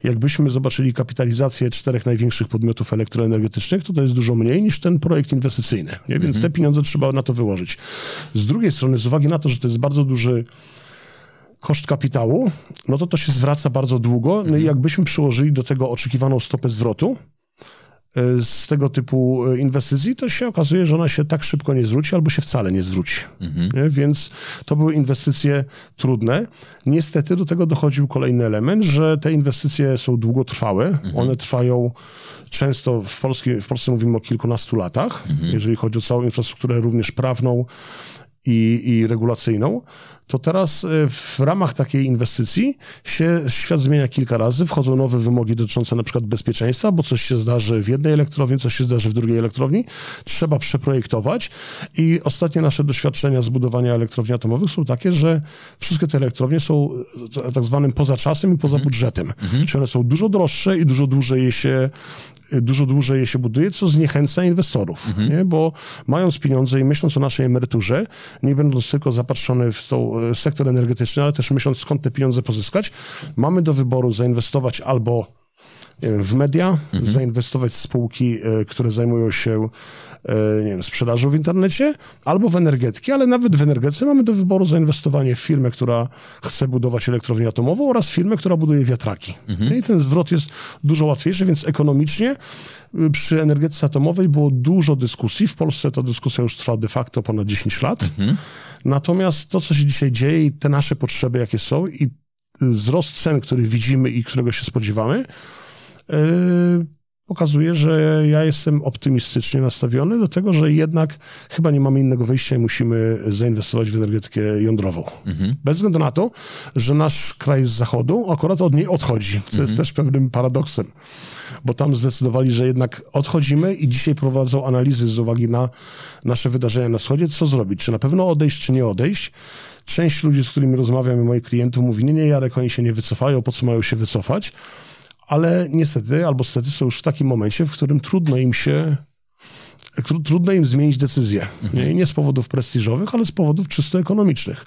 Jakbyśmy zobaczyli kapitalizację czterech największych podmiotów elektroenergetycznych, to to jest dużo mniej niż ten projekt inwestycyjny. Nie? Więc mhm. te pieniądze trzeba na to wyłożyć. Z drugiej strony, z uwagi na to, że to jest bardzo duży koszt kapitału, no to to się zwraca bardzo długo. No i mhm. jakbyśmy przyłożyli do tego oczekiwaną stopę zwrotu e, z tego typu e, inwestycji, to się okazuje, że ona się tak szybko nie zwróci albo się wcale nie zwróci. Mhm. Więc to były inwestycje trudne. Niestety do tego dochodził kolejny element, że te inwestycje są długotrwałe. Mhm. One trwają często w, Polsce, w Polsce mówimy o kilkunastu latach, mhm. jeżeli chodzi o całą infrastrukturę również prawną i, i regulacyjną to teraz e, w ramach takiej inwestycji się świat zmienia kilka razy, wchodzą nowe wymogi dotyczące na przykład bezpieczeństwa, bo coś się zdarzy w jednej elektrowni, coś się zdarzy w drugiej elektrowni, trzeba przeprojektować i ostatnie nasze doświadczenia z budowania elektrowni atomowych są takie, że wszystkie te elektrownie są e, tak zwanym poza czasem i poza mhm. budżetem. Mhm. Czyli one są dużo droższe i dużo dłużej je się dużo dłużej je się buduje, co zniechęca inwestorów, mhm. nie? bo mając pieniądze i myśląc o naszej emeryturze, nie będąc tylko zapatrzony w tą e, sektor energetyczny, ale też myśląc skąd te pieniądze pozyskać, mamy do wyboru zainwestować albo w media, mhm. zainwestować w spółki, e, które zajmują się e, nie wiem, sprzedażą w internecie, albo w energetykę, ale nawet w energetyce mamy do wyboru zainwestowanie w firmę, która chce budować elektrownię atomową oraz firmę, która buduje wiatraki. Mhm. I ten zwrot jest dużo łatwiejszy, więc ekonomicznie y, przy energetyce atomowej było dużo dyskusji. W Polsce ta dyskusja już trwa de facto ponad 10 lat. Mhm. Natomiast to, co się dzisiaj dzieje i te nasze potrzeby, jakie są i wzrost cen, który widzimy i którego się spodziewamy, pokazuje, że ja jestem optymistycznie nastawiony do tego, że jednak chyba nie mamy innego wyjścia i musimy zainwestować w energetykę jądrową. Mhm. Bez względu na to, że nasz kraj z zachodu akurat od niej odchodzi, co mhm. jest też pewnym paradoksem, bo tam zdecydowali, że jednak odchodzimy i dzisiaj prowadzą analizy z uwagi na nasze wydarzenia na wschodzie, co zrobić, czy na pewno odejść, czy nie odejść. Część ludzi, z którymi rozmawiam i moich klientów mówi, nie, nie, Jarek, oni się nie wycofają, po co mają się wycofać? Ale niestety albo stety są już w takim momencie, w którym trudno im się trudno im zmienić decyzję. Mhm. Nie, nie z powodów prestiżowych, ale z powodów czysto ekonomicznych.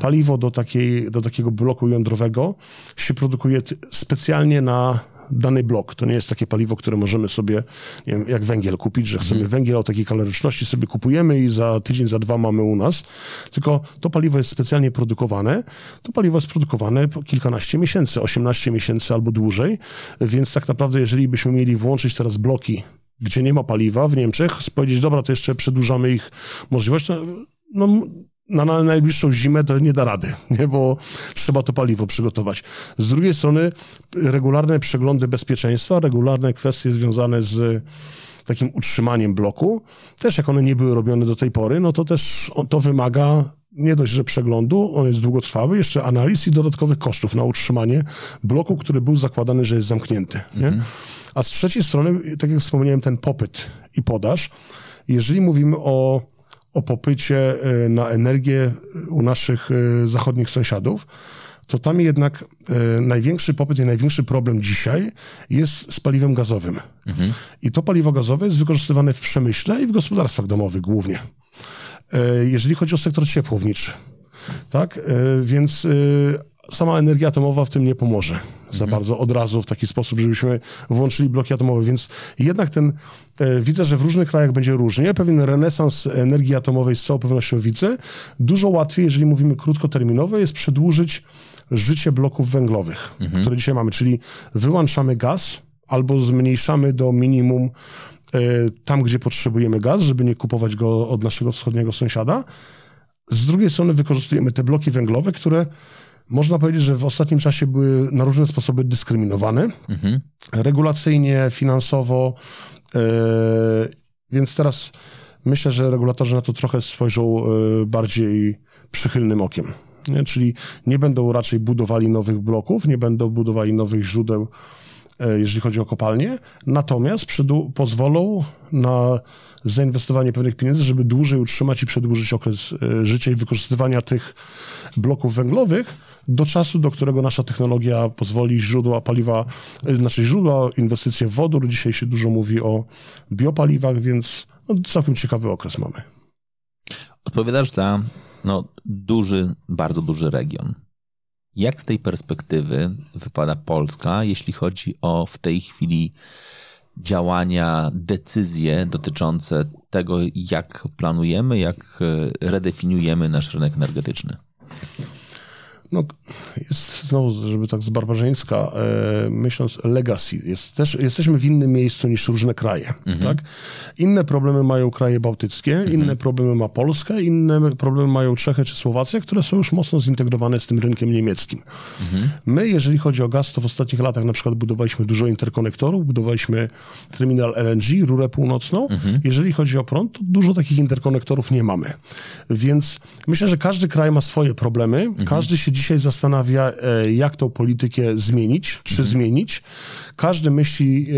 Paliwo do, takiej, do takiego bloku jądrowego się produkuje specjalnie na dany blok. To nie jest takie paliwo, które możemy sobie, nie wiem, jak węgiel kupić, że chcemy mhm. węgiel o takiej kaloryczności sobie kupujemy i za tydzień, za dwa mamy u nas. Tylko to paliwo jest specjalnie produkowane. To paliwo jest produkowane kilkanaście miesięcy, 18 miesięcy albo dłużej. Więc tak naprawdę, jeżeli byśmy mieli włączyć teraz bloki gdzie nie ma paliwa w Niemczech, powiedzieć, dobra, to jeszcze przedłużamy ich możliwość, no, no na, na najbliższą zimę to nie da rady, nie? bo trzeba to paliwo przygotować. Z drugiej strony regularne przeglądy bezpieczeństwa, regularne kwestie związane z takim utrzymaniem bloku, też jak one nie były robione do tej pory, no to też to wymaga nie dość, że przeglądu, on jest długotrwały, jeszcze analiz i dodatkowych kosztów na utrzymanie bloku, który był zakładany, że jest zamknięty. Mhm. A z trzeciej strony, tak jak wspomniałem, ten popyt i podaż. Jeżeli mówimy o o popycie e, na energię u naszych e, zachodnich sąsiadów, to tam jednak e, największy popyt i największy problem dzisiaj jest z paliwem gazowym. Mhm. I to paliwo gazowe jest wykorzystywane w przemyśle i w gospodarstwach domowych głównie. Jeżeli chodzi o sektor ciepłowniczy. Tak, więc sama energia atomowa w tym nie pomoże za bardzo od razu w taki sposób, żebyśmy włączyli bloki atomowe, więc jednak ten, e, widzę, że w różnych krajach będzie różnie. Pewien renesans energii atomowej z całą pewnością widzę. Dużo łatwiej, jeżeli mówimy krótkoterminowo, jest przedłużyć życie bloków węglowych, które dzisiaj mamy, czyli wyłączamy gaz albo zmniejszamy do minimum e, tam, gdzie potrzebujemy gaz, żeby nie kupować go od naszego wschodniego sąsiada. Z drugiej strony wykorzystujemy te bloki węglowe, które można powiedzieć, że w ostatnim czasie były na różne sposoby dyskryminowane. Regulacyjnie, finansowo. e, więc teraz myślę, że regulatorzy na to trochę spojrzą e, bardziej przychylnym okiem. Nie? Czyli nie będą raczej budowali nowych bloków, nie będą budowali nowych źródeł, e, jeżeli chodzi o kopalnie, natomiast pozwolą na zainwestowanie pewnych pieniędzy, żeby dłużej utrzymać i przedłużyć okres życia i wykorzystywania tych bloków węglowych do czasu, do którego nasza technologia pozwoli źródła paliwa, e, znaczy źródła, inwestycje w wodór. Dzisiaj się dużo mówi o biopaliwach, więc no, całkiem ciekawy okres mamy. Odpowiadasz za no, duży, bardzo duży region. Jak z tej perspektywy wypada Polska, jeśli chodzi o w tej chwili działania, decyzje dotyczące tego, jak planujemy, jak e, redefiniujemy nasz rynek energetyczny? No, jest znowu, żeby tak z barbarzyńska, e, myśląc legacy, jest też, jesteśmy w innym miejscu niż różne kraje, tak? Inne problemy mają kraje bałtyckie, inne problemy ma Polska, inne problemy mają Czechy czy Słowacja, które są już mocno zintegrowane z tym rynkiem niemieckim. My, jeżeli chodzi o gaz, to w ostatnich latach na przykład budowaliśmy dużo interkonektorów, budowaliśmy terminal LNG, rurę północną. Jeżeli chodzi o prąd, to dużo takich interkonektorów nie mamy. Więc myślę, że każdy kraj ma swoje problemy. Każdy się dzisiaj zastanawia, e, jak tą politykę zmienić, czy zmienić. Każdy myśli e,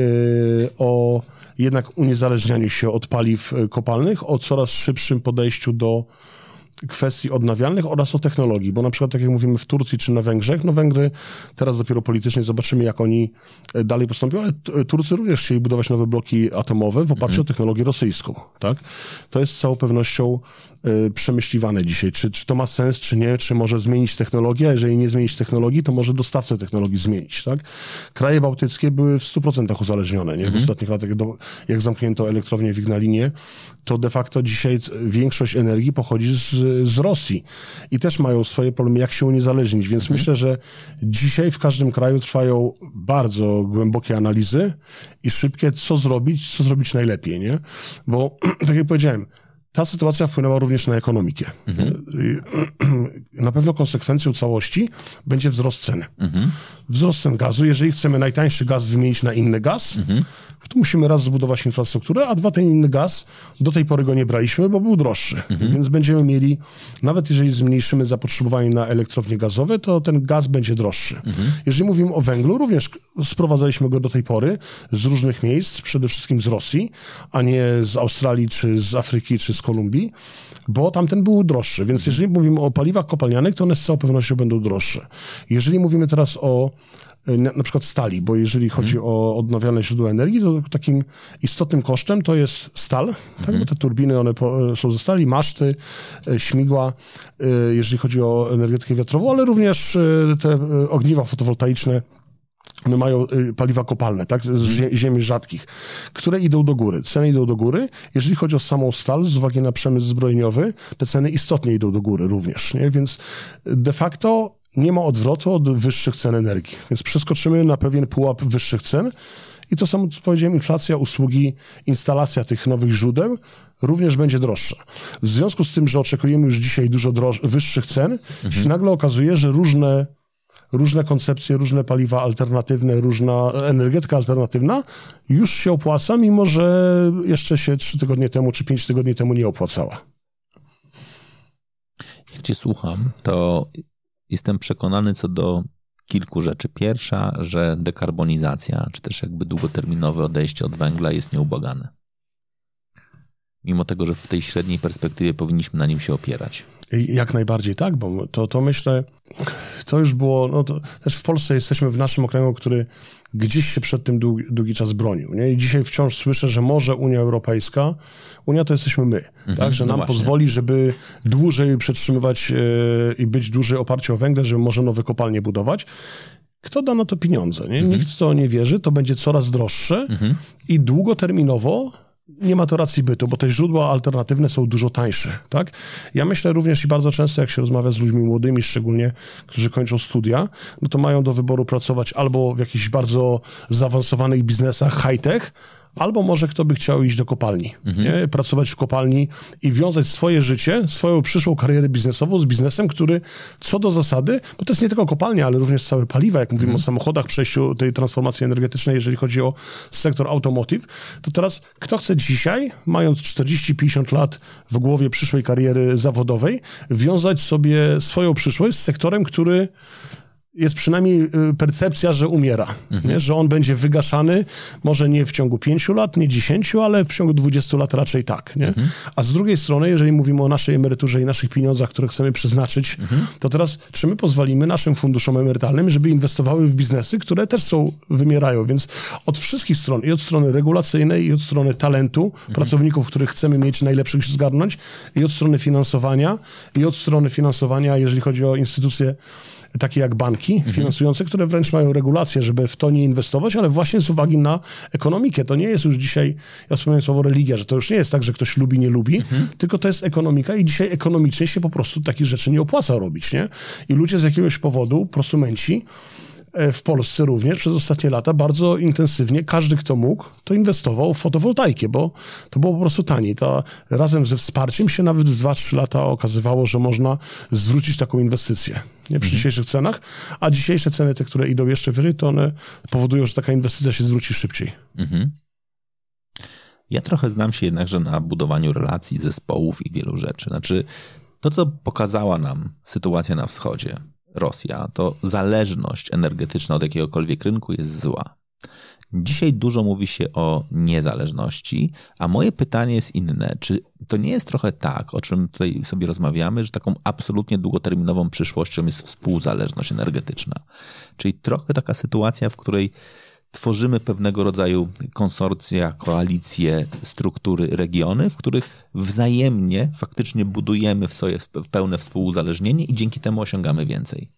o jednak uniezależnianiu się od paliw e, kopalnych, o coraz szybszym podejściu do kwestii odnawialnych oraz o technologii, bo na przykład tak jak mówimy w Turcji czy na Węgrzech, no Węgry teraz dopiero politycznie zobaczymy jak oni dalej postąpią, ale Turcy również chcieli budować nowe bloki atomowe w oparciu o technologię rosyjską, tak? To jest z całą pewnością przemyśliwane dzisiaj, czy, czy to ma sens, czy nie, czy może zmienić technologię, a jeżeli nie zmienić technologii, to może dostawcę technologii zmienić, tak? Kraje bałtyckie były w 100% uzależnione, nie? W ostatnich latach, do, jak zamknięto elektrownię w Ignalinie, to de facto dzisiaj większość energii pochodzi z, z Rosji i też mają swoje problemy, jak się uniezależnić. Więc myślę, że dzisiaj w każdym kraju trwają bardzo głębokie analizy i szybkie, co zrobić, co zrobić najlepiej, nie? Bo, tak jak powiedziałem, ta sytuacja wpłynęła również na ekonomikę. I Na pewno konsekwencją całości będzie wzrost ceny. Wzrost cen gazu. Jeżeli chcemy najtańszy gaz wymienić na inny gaz, to musimy raz zbudować infrastrukturę, a dwa ten inny gaz, do tej pory go nie braliśmy, bo był droższy. Więc będziemy mieli, nawet jeżeli zmniejszymy zapotrzebowanie na elektrownie gazowe, to ten gaz będzie droższy. Jeżeli mówimy o węglu, również sprowadzaliśmy go do tej pory z różnych miejsc, przede wszystkim z Rosji, a nie z Australii, czy z Afryki, czy z Kolumbii, bo tamten był droższy. Więc jeżeli mówimy o paliwach kopalnianych, to one z całą pewnością będą droższe. Jeżeli mówimy teraz o na, na przykład stali, bo jeżeli chodzi o odnawialne źródła energii, to takim istotnym kosztem to jest stal, tak? bo te turbiny one po, e, są ze stali, maszty, e, śmigła, jeżeli chodzi o energetykę wiatrową, ale również te ogniwa fotowoltaiczne, one mają y, paliwa kopalne, tak, z zie- ziemi rzadkich, które idą do góry. Ceny idą do góry. Jeżeli chodzi o samą stal, z uwagi na przemysł zbrojeniowy, te ceny istotnie idą do góry również, nie? Więc de facto nie ma odwrotu od wyższych cen energii. Więc przeskoczymy na pewien pułap wyższych cen i to samo, co powiedziałem, inflacja, usługi, instalacja tych nowych źródeł również będzie droższa. W związku z tym, że oczekujemy już dzisiaj dużo wyższych cen, się nagle okazuje, że różne różne koncepcje, różne paliwa alternatywne, różna energetyka alternatywna już się opłaca, mimo że jeszcze się trzy tygodnie temu czy pięć tygodni temu nie opłacała. Jak cię słucham, to jestem przekonany co do kilku rzeczy. Pierwsza, że dekarbonizacja, czy też jakby długoterminowe odejście od węgla jest nieubłagane. Mimo tego, że w tej średniej perspektywie powinniśmy na nim się opierać. Jak najbardziej tak, bo to, to myślę, to już było, no to też w Polsce jesteśmy w naszym okręgu, który gdzieś się przed tym długi, długi czas bronił. Nie? I dzisiaj wciąż słyszę, że może Unia Europejska, Unia to jesteśmy my, mhm, tak? że no nam właśnie. pozwoli, żeby dłużej przetrzymywać yy, i być dłużej oparci o węgiel, żeby może nowe kopalnie budować. Kto da na to pieniądze? Nie? Mhm. Nikt w to nie wierzy, to będzie coraz droższe mhm. i długoterminowo nie ma to racji bytu, bo te źródła alternatywne są dużo tańsze, tak? Ja myślę również i bardzo często, jak się rozmawia z ludźmi młodymi, szczególnie, którzy kończą studia, no to mają do wyboru pracować albo w jakichś bardzo zaawansowanych biznesach high-tech, albo może kto by chciał iść do kopalni, mhm. pracować w kopalni i wiązać swoje życie, swoją przyszłą karierę biznesową z biznesem, który co do zasady, bo to jest nie tylko kopalnia, ale również całe paliwa, jak mówimy mhm. o samochodach, przejściu tej transformacji energetycznej, jeżeli chodzi o sektor automotive, to teraz kto chce dzisiaj, mając 40-50 lat w głowie przyszłej kariery zawodowej, wiązać sobie swoją przyszłość z sektorem, który jest przynajmniej y, percepcja, że umiera, mhm. że on będzie wygaszany, może nie w ciągu pięciu lat, nie dziesięciu, ale w ciągu dwudziestu lat raczej tak. Nie? Mhm. A z drugiej strony, jeżeli mówimy o naszej emeryturze i naszych pieniądzach, które chcemy przeznaczyć, mhm. to teraz czy my pozwolimy naszym funduszom emerytalnym, żeby inwestowały w biznesy, które też są, wymierają, więc od wszystkich stron, i od strony regulacyjnej, i od strony talentu, mhm. pracowników, których chcemy mieć najlepszych zgarnąć, i od strony finansowania, i od strony finansowania, jeżeli chodzi o instytucje takie jak banki mhm. finansujące, które wręcz mają regulacje, żeby w to nie inwestować, ale właśnie z uwagi na ekonomikę. To nie jest już dzisiaj, ja wspomniałem słowo religia, że to już nie jest tak, że ktoś lubi, nie lubi, mhm. tylko to jest ekonomika i dzisiaj ekonomicznie się po prostu takich rzeczy nie opłaca robić, nie? I ludzie z jakiegoś powodu, prosumenci, w Polsce również przez ostatnie lata bardzo intensywnie każdy, kto mógł, to inwestował w fotowoltaikę, bo to było po prostu taniej. To razem ze wsparciem się nawet w 2-3 lata okazywało, że można zwrócić taką inwestycję nie, przy mhm. dzisiejszych cenach, a dzisiejsze ceny, te, które idą jeszcze wyżej, to one powodują, że taka inwestycja się zwróci szybciej. Mhm. Ja trochę znam się jednakże na budowaniu relacji, zespołów i wielu rzeczy. Znaczy, to, co pokazała nam sytuacja na wschodzie, Rosja, to zależność energetyczna od jakiegokolwiek rynku jest zła. Dzisiaj dużo mówi się o niezależności, a moje pytanie jest inne. Czy to nie jest trochę tak, o czym tutaj sobie rozmawiamy, że taką absolutnie długoterminową przyszłością jest współzależność energetyczna? Czyli trochę taka sytuacja, w której tworzymy pewnego rodzaju konsorcja, koalicje, struktury, regiony, w których wzajemnie faktycznie budujemy w sobie pełne współuzależnienie i dzięki temu osiągamy więcej.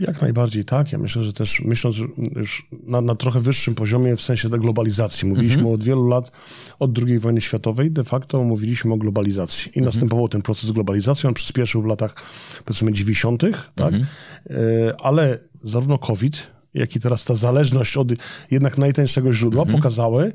Jak najbardziej tak. Ja myślę, że też myśląc już na, na trochę wyższym poziomie w sensie tej globalizacji. Mówiliśmy mhm. od wielu lat, od II wojny światowej, de facto mówiliśmy o globalizacji. I mhm. następował ten proces globalizacji. On przyspieszył w latach powiedzmy 90., tak? Mhm. E, ale zarówno COVID, jak i teraz ta zależność od jednak najtańszego źródła mhm. pokazały,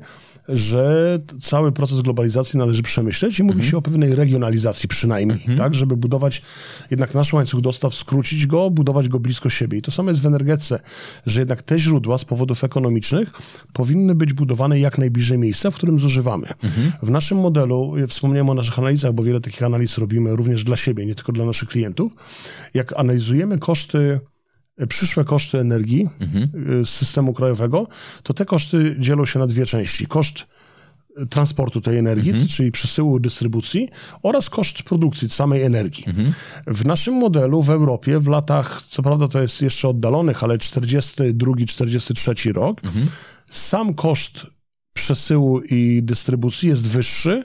że cały proces globalizacji należy przemyśleć i mówi mhm. się o pewnej regionalizacji przynajmniej, mhm. tak, żeby budować jednak nasz łańcuch dostaw, skrócić go, budować go blisko siebie. I to samo jest w energetyce, że jednak te źródła z powodów ekonomicznych powinny być budowane jak najbliżej miejsca, w którym zużywamy. Mhm. W naszym modelu, wspomniałem o naszych analizach, bo wiele takich analiz robimy również dla siebie, nie tylko dla naszych klientów. Jak analizujemy koszty przyszłe koszty energii mhm. z systemu krajowego, to te koszty dzielą się na dwie części. Koszt transportu tej energii, mhm. czyli przesyłu dystrybucji oraz koszt produkcji samej energii. Mhm. W naszym modelu w Europie w latach, co prawda to jest jeszcze oddalonych, ale 42-43 rok, mhm. sam koszt przesyłu i dystrybucji jest wyższy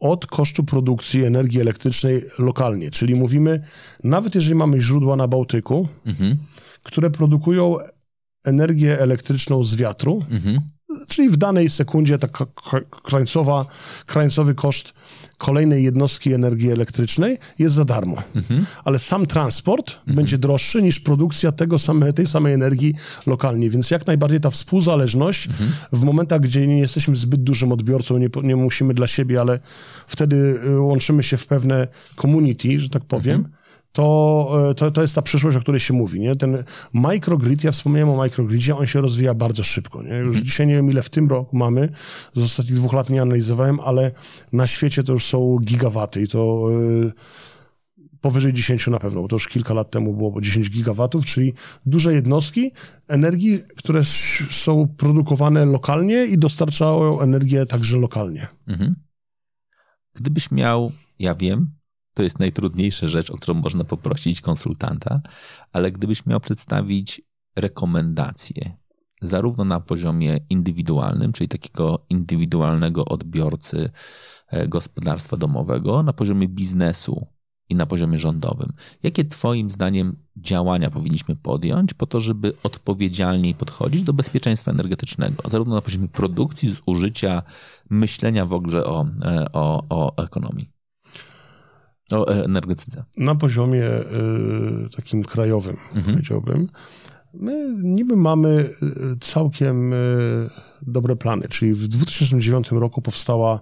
od kosztu produkcji energii elektrycznej lokalnie. Czyli mówimy, nawet jeżeli mamy źródła na Bałtyku, mhm. Które produkują energię elektryczną z wiatru, mhm. czyli w danej sekundzie taka krańcowa, krańcowy koszt kolejnej jednostki energii elektrycznej jest za darmo. Mhm. Ale sam transport mhm. będzie droższy niż produkcja tego same, tej samej energii lokalnie. Więc jak najbardziej ta współzależność mhm. w momentach, gdzie nie jesteśmy zbyt dużym odbiorcą, nie, nie musimy dla siebie, ale wtedy y, łączymy się w pewne community, że tak powiem, mhm to, e, to, to jest ta przyszłość, o której się mówi. Nie? Ten microgrid, ja wspomniałem o microgridzie, on się rozwija bardzo szybko. Nie? Już mhm. dzisiaj nie wiem, ile w tym roku mamy, z ostatnich dwóch lat nie analizowałem, ale na świecie to już są gigawaty i to yy, powyżej 10 na pewno, bo to już kilka lat temu było 10 gigawatów, czyli duże jednostki energii, które są produkowane lokalnie i dostarczają energię także lokalnie. Mhm. Gdybyś miał, ja wiem, to jest najtrudniejsza rzecz, o którą można poprosić konsultanta, ale gdybyś miał przedstawić rekomendacje zarówno na poziomie indywidualnym, czyli takiego indywidualnego odbiorcy e, gospodarstwa domowego, na poziomie biznesu i na poziomie rządowym. Jakie Twoim zdaniem działania powinniśmy podjąć po to, żeby odpowiedzialniej podchodzić do bezpieczeństwa energetycznego, zarówno na poziomie produkcji, zużycia, myślenia w ogóle o, e, o, o ekonomii? O energetyce. Na poziomie y, takim krajowym, mhm. powiedziałbym. My niby mamy y, całkiem y, dobre plany, czyli w 2009 roku powstała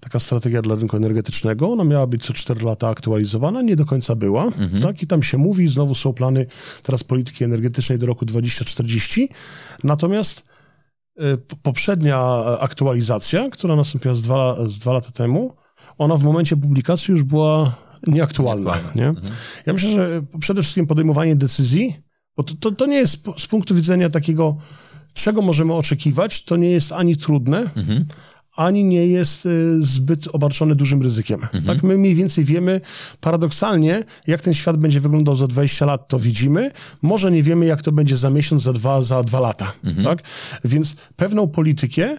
taka strategia dla rynku energetycznego. Ona miała być co 4 lata aktualizowana, nie do końca była. Mhm. Tak? I tam się mówi, znowu są plany teraz polityki energetycznej do roku 2040. Natomiast y, poprzednia aktualizacja, która nastąpiła z dwa, z dwa lata temu, ona w momencie publikacji już była nieaktualna. Nie? Mhm. Ja myślę, że przede wszystkim podejmowanie decyzji, bo to, to, to nie jest z punktu widzenia takiego, czego możemy oczekiwać, to nie jest ani trudne, mhm ani nie jest y, zbyt obarczony dużym ryzykiem. Mhm. Tak, my mniej więcej wiemy paradoksalnie, jak ten świat będzie wyglądał za 20 lat, to widzimy. Może nie wiemy, jak to będzie za miesiąc, za dwa, za dwa lata. Mhm. Tak? Więc pewną politykę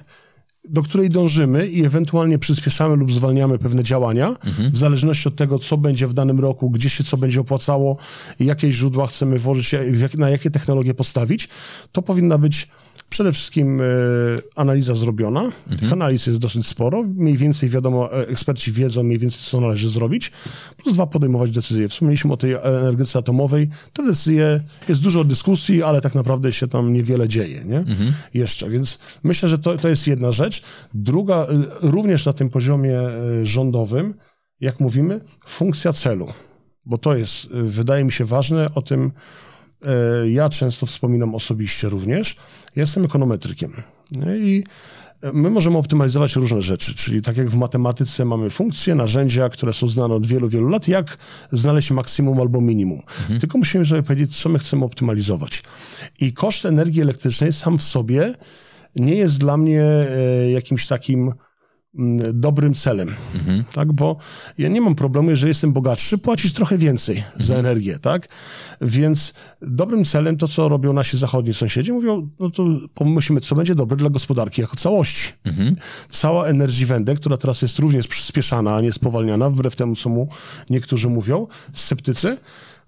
do której dążymy i ewentualnie przyspieszamy lub zwalniamy pewne działania, mhm. w zależności od tego, co będzie w danym roku, gdzie się co będzie opłacało, jakie źródła chcemy włożyć, na jakie technologie postawić, to powinna być Przede wszystkim e, analiza zrobiona. Mhm. Tych analiz jest dosyć sporo. Mniej więcej wiadomo, e, eksperci wiedzą mniej więcej, co należy zrobić. Plus dwa, podejmować decyzje. Wspomnieliśmy o tej energetyce atomowej. Te decyzje, jest dużo dyskusji, ale tak naprawdę się tam niewiele dzieje, nie? Mhm. Jeszcze. Więc myślę, że to, to jest jedna rzecz. Druga, e, również na tym poziomie rządowym, jak mówimy, funkcja celu. Bo to jest, wydaje mi się, ważne. O tym E, ja często wspominam osobiście również. Jestem ekonometrykiem. I my możemy optymalizować różne rzeczy, czyli tak jak w matematyce mamy funkcje, narzędzia, które są znane od wielu, wielu lat, jak znaleźć maksimum albo minimum. Mhm. Tylko musimy sobie powiedzieć, co my chcemy optymalizować. I koszt energii elektrycznej sam w sobie nie jest dla mnie e, jakimś takim dobrym celem. Mhm. Tak, bo ja nie mam problemu, jeżeli jestem bogatszy, płacić trochę więcej mhm. za energię, tak? Więc dobrym celem to, co robią nasi zachodni sąsiedzi, mówią, no to pomyślmy, co będzie dobre dla gospodarki jako całości. Mhm. Cała Energy Wende, która teraz jest również przyspieszana, a nie spowalniana, wbrew temu, co mu niektórzy mówią, sceptycy,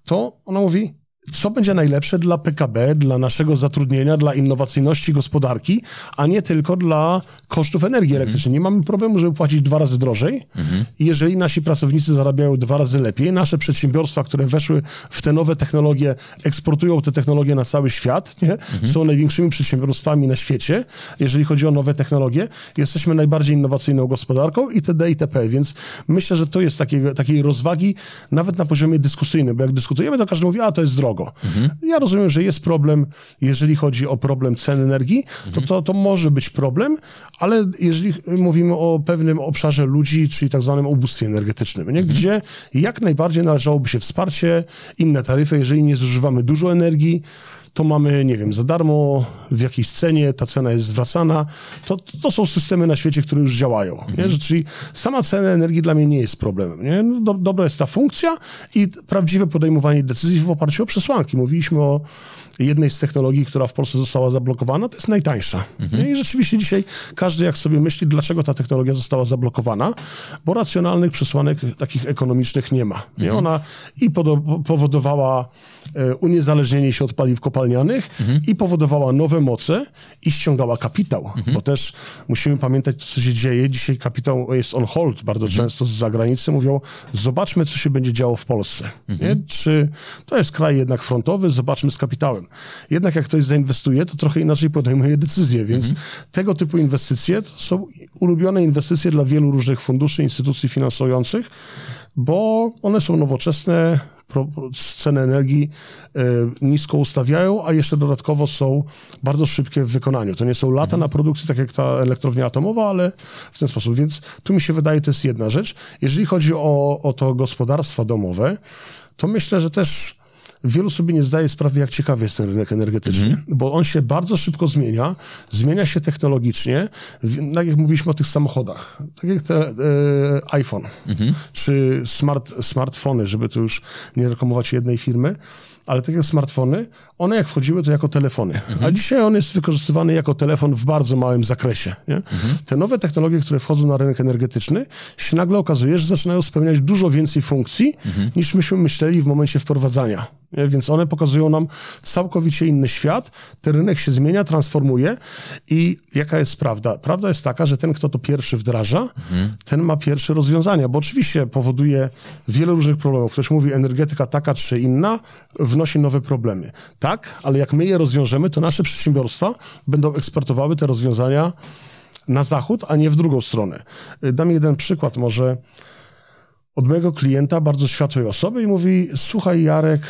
to ona mówi, co będzie najlepsze dla PKB, dla naszego zatrudnienia, dla innowacyjności gospodarki, a nie tylko dla kosztów energii elektrycznej. Nie mamy problemu, żeby płacić dwa razy drożej. Mhm. Jeżeli nasi pracownicy zarabiają dwa razy lepiej, nasze przedsiębiorstwa, które weszły w te nowe technologie, eksportują te technologie na cały świat, nie? Mhm. są największymi przedsiębiorstwami na świecie, jeżeli chodzi o nowe technologie. Jesteśmy najbardziej innowacyjną gospodarką itd. itp. Więc myślę, że to jest takiej, takiej rozwagi nawet na poziomie dyskusyjnym, bo jak dyskutujemy, to każdy mówi, a to jest drogo drogo. Mhm. Ja rozumiem, że jest problem, jeżeli chodzi o problem cen energii, to, to to może być problem, ale jeżeli mówimy o pewnym obszarze ludzi, czyli tak zwanym ubóstwie energetycznym, nie? Mhm. gdzie jak najbardziej należałoby się wsparcie, inne taryfy, jeżeli nie zużywamy dużo energii, to mamy, nie wiem, za darmo w jakiejś cenie, ta cena jest zwracana. To, to są systemy na świecie, które już działają. Mhm. Nie? Czyli sama cena energii dla mnie nie jest problemem. Nie? No, do, dobra jest ta funkcja i prawdziwe podejmowanie decyzji w oparciu o przesłanki. Mówiliśmy o jednej z technologii, która w Polsce została zablokowana, to jest najtańsza. Mhm. I rzeczywiście dzisiaj każdy jak sobie myśli, dlaczego ta technologia została zablokowana, bo racjonalnych przesłanek takich ekonomicznych nie ma. Nie? Mhm. Ona i powodowała e, uniezależnienie się od paliw kopalnianych mhm. i powodowała nowe moce i ściągała kapitał, mhm. bo też musimy pamiętać, co się dzieje. Dzisiaj kapitał jest on hold bardzo mhm. często z zagranicy. Mówią, zobaczmy, co się będzie działo w Polsce. Czy to jest kraj jednak frontowy, zobaczmy z kapitałem. Jednak jak ktoś zainwestuje, to trochę inaczej podejmuje decyzje, więc mhm. tego typu inwestycje to są ulubione inwestycje dla wielu różnych funduszy, instytucji finansujących, bo one są nowoczesne, ceny energii e, nisko ustawiają, a jeszcze dodatkowo są bardzo szybkie w wykonaniu. To nie są lata mhm. na produkcji, tak jak ta elektrownia atomowa, ale w ten sposób. Więc tu mi się wydaje, to jest jedna rzecz. Jeżeli chodzi o, o to gospodarstwa domowe, to myślę, że też wielu sobie nie zdaje sprawy, jak ciekawy jest ten rynek energetyczny, mhm. bo on się bardzo szybko zmienia, zmienia się technologicznie, tak jak mówiliśmy o tych samochodach, tak jak te, e, iPhone, mhm. czy smart, smartfony, żeby tu już nie reklamować jednej firmy, ale takie smartfony, one jak wchodziły, to jako telefony. A dzisiaj on jest wykorzystywany jako telefon w bardzo małym zakresie. Nie? Te nowe technologie, które wchodzą na rynek energetyczny, się nagle okazuje, że zaczynają spełniać dużo więcej funkcji, niż myśmy myśleli w momencie wprowadzania. Więc one pokazują nam całkowicie inny świat. Ten rynek się zmienia, transformuje i jaka jest prawda? Prawda jest taka, że ten, kto to pierwszy wdraża, ten ma pierwsze rozwiązania, bo oczywiście powoduje wiele różnych problemów. Ktoś mówi, energetyka taka czy inna wnosi nowe problemy. Tak, ale jak my je rozwiążemy, to nasze przedsiębiorstwa będą eksportowały te rozwiązania na zachód, a nie w drugą stronę. Dam jeden przykład może od mojego klienta, bardzo światłej osoby i mówi, słuchaj Jarek,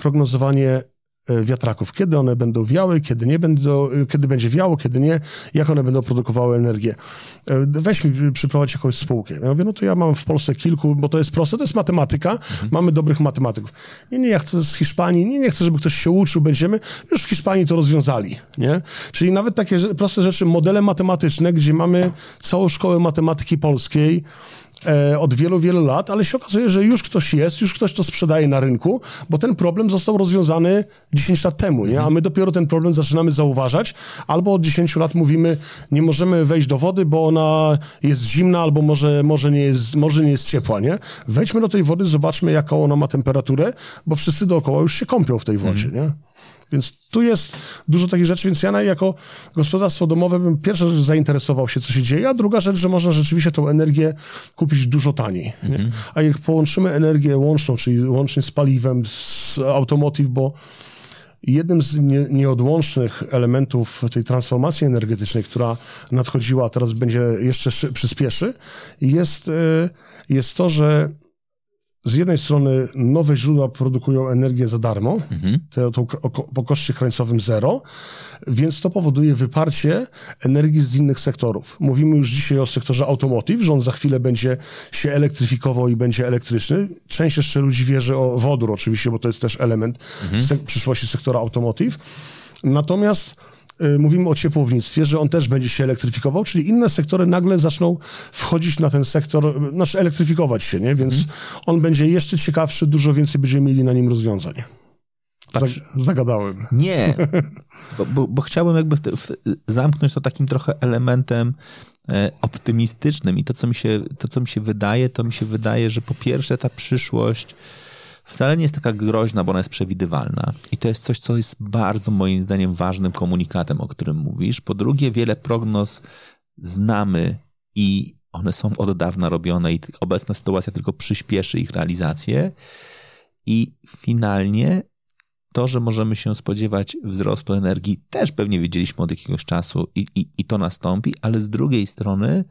prognozowanie e, wiatraków, kiedy one będą wiały, kiedy nie będą, e, kiedy będzie wiało, kiedy nie, jak one będą produkowały energię. E, Weź mi, przyprowadź jakąś spółkę. Ja mówię, no to ja mam w Polsce kilku, bo to jest proste, to jest matematyka, mamy dobrych matematyków. Nie, nie, ja chcę z Hiszpanii, nie, nie chcę, żeby ktoś się uczył, będziemy, już w Hiszpanii to rozwiązali, nie? Czyli nawet takie proste rzeczy, modele matematyczne, gdzie mamy całą szkołę matematyki polskiej, od wielu, wielu lat, ale się okazuje, że już ktoś jest, już ktoś to sprzedaje na rynku, bo ten problem został rozwiązany 10 lat temu, nie? a my dopiero ten problem zaczynamy zauważać, albo od 10 lat mówimy, nie możemy wejść do wody, bo ona jest zimna, albo może, może, nie, jest, może nie jest ciepła, nie? Wejdźmy do tej wody, zobaczmy, jaką ona ma temperaturę, bo wszyscy dookoła już się kąpią w tej wodzie, nie? Więc tu jest dużo takich rzeczy, więc ja jako gospodarstwo domowe bym pierwsza rzecz zainteresował się, co się dzieje, a druga rzecz, że można rzeczywiście tą energię kupić dużo taniej. Nie? A jak połączymy energię łączną, czyli łącznie z paliwem, z automotive, bo jednym z nie, nieodłącznych elementów tej transformacji energetycznej, która nadchodziła, a teraz będzie jeszcze szy- przyspieszy, jest, y, jest to, że z jednej strony nowe źródła produkują energię za darmo, te, tą, o, po koszcie krańcowym zero, więc to powoduje wyparcie energii z innych sektorów. Mówimy już dzisiaj o sektorze automotive, że on za chwilę będzie się elektryfikował i będzie elektryczny. Część jeszcze ludzi wierzy o wodór oczywiście, bo to jest też element se- przyszłości sektora automotive. Natomiast mówimy o ciepłownictwie, że on też będzie się elektryfikował, czyli inne sektory nagle zaczną wchodzić na ten sektor, y, znaczy elektryfikować się, nie? Więc on będzie jeszcze ciekawszy, dużo więcej będziemy mieli na nim rozwiązań. Zag- zagadałem. Nie, bo, bo, bo chciałbym jakby w, w, zamknąć to takim trochę elementem e, optymistycznym i to co, mi się, to, co mi się wydaje, to mi się wydaje, że po pierwsze ta przyszłość wcale nie jest taka groźna, bo ona jest przewidywalna. I to jest coś, co jest bardzo moim zdaniem ważnym komunikatem, o którym mówisz. Po drugie, wiele prognoz znamy i one są od dawna robione i obecna sytuacja tylko przyspieszy ich realizację. I finalnie to, że możemy się spodziewać wzrostu energii, też pewnie wiedzieliśmy od jakiegoś czasu i, i, i to nastąpi, ale z drugiej strony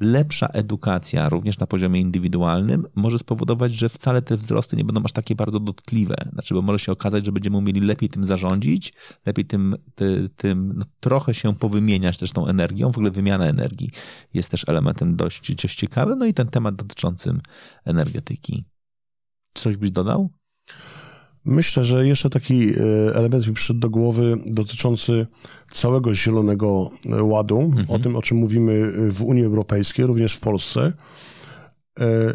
lepsza edukacja, również na poziomie indywidualnym, może spowodować, że wcale te wzrosty nie będą aż takie bardzo dotkliwe. Znaczy, bo może się okazać, że będziemy umieli lepiej tym zarządzić, lepiej tym, ty, tym no, trochę się powymieniać też tą energią. W ogóle wymiana energii jest też elementem dość, dość ciekawym. No i ten temat dotyczącym energetyki. Coś byś dodał? Myślę, że jeszcze taki e, element mi przyszedł do głowy dotyczący całego Zielonego Ładu, o tym, o czym mówimy w Unii Europejskiej, również w Polsce. E,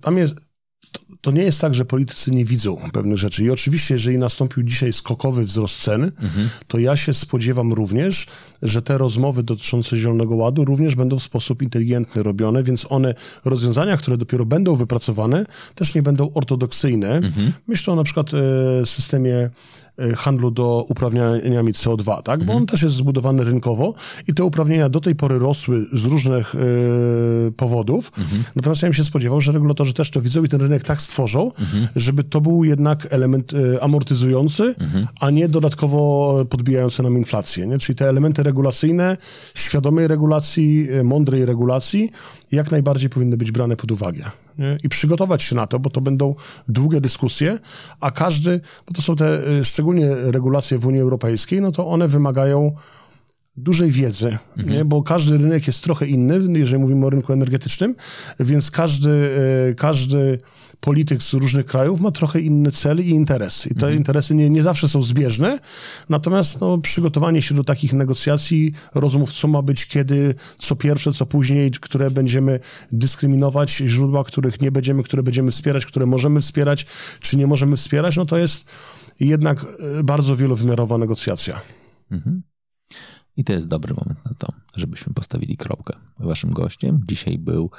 Tam jest, to, to nie jest tak, że politycy nie widzą pewnych rzeczy. I oczywiście, jeżeli nastąpił dzisiaj skokowy wzrost cen, to ja się spodziewam również, że te rozmowy dotyczące Zielonego Ładu również będą w sposób inteligentny robione, więc one, rozwiązania, które dopiero będą wypracowane, też nie będą ortodoksyjne. Myślę o na przykład e, systemie handlu do uprawnieniami CO2, tak? bo on też jest zbudowany rynkowo i te uprawnienia do tej pory rosły z różnych e, powodów. Natomiast ja bym się spodziewał, że regulatorzy też to widzą i ten rynek tak stworzą, żeby to był jednak element e, amortyzujący, a nie dodatkowo podbijający nam inflację. Nie? Czyli te elementy regulacyjne, świadomej regulacji, mądrej regulacji, jak najbardziej powinny być brane pod uwagę. Nie? I przygotować się na to, bo to będą długie dyskusje, a każdy, bo to są te e, szczególnie regulacje w Unii Europejskiej, no to one wymagają dużej wiedzy, mhm. nie? bo każdy rynek jest trochę inny, jeżeli mówimy o rynku energetycznym, więc każdy, e, każdy polityk z różnych krajów ma trochę inny cel i interes. I te mhm. interesy nie, nie zawsze są zbieżne, natomiast no, przygotowanie się do takich negocjacji, rozmów, co ma być, kiedy, co pierwsze, co później, które będziemy dyskryminować, źródła, których nie będziemy, które będziemy wspierać, które możemy wspierać, czy nie możemy wspierać, no to jest jednak e, bardzo wielowymiarowa negocjacja. Mhm. I to jest dobry moment na to, żebyśmy postawili kropkę. Waszym gościem dzisiaj był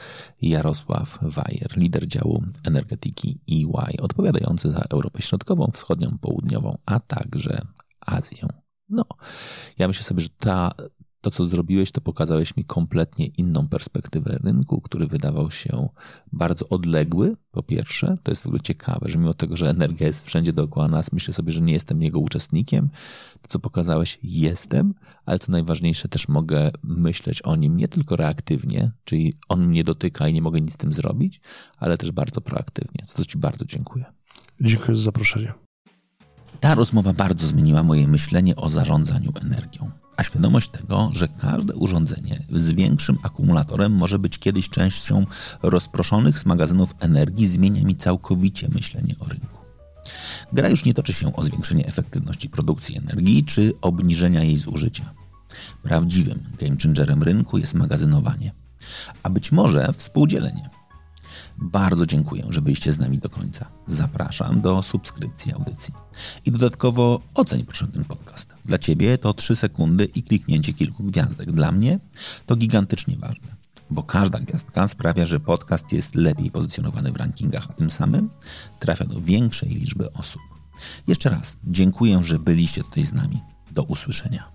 Jarosław Wajer, lider działu energetyki EY, odpowiadający za Europę Środkową, Wschodnią, Południową, a także Azję. No, ja myślę sobie, że ta to, co zrobiłeś, to pokazałeś mi kompletnie inną perspektywę rynku, który wydawał się bardzo odległy. Po pierwsze, to jest w ogóle ciekawe, że mimo tego, że energia jest wszędzie dookoła nas, myślę sobie, że nie jestem jego uczestnikiem. To, co pokazałeś, jestem, ale co najważniejsze, też mogę myśleć o nim nie tylko reaktywnie, czyli on mnie dotyka i nie mogę nic z tym zrobić, ale też bardzo proaktywnie. Za to Ci bardzo dziękuję. Dziękuję za zaproszenie. Ta rozmowa bardzo zmieniła moje myślenie o zarządzaniu energią a świadomość tego, że każde urządzenie z większym akumulatorem może być kiedyś częścią rozproszonych z magazynów energii, zmienia mi całkowicie myślenie o rynku. Gra już nie toczy się o zwiększenie efektywności produkcji energii czy obniżenia jej zużycia. Prawdziwym game changerem rynku jest magazynowanie, a być może współdzielenie. Bardzo dziękuję, że byliście z nami do końca. Zapraszam do subskrypcji audycji. I dodatkowo oceń proszę ten podcast. Dla Ciebie to 3 sekundy i kliknięcie kilku gwiazdek. Dla mnie to gigantycznie ważne, bo każda gwiazdka sprawia, że podcast jest lepiej pozycjonowany w rankingach, a tym samym trafia do większej liczby osób. Jeszcze raz dziękuję, że byliście tutaj z nami. Do usłyszenia.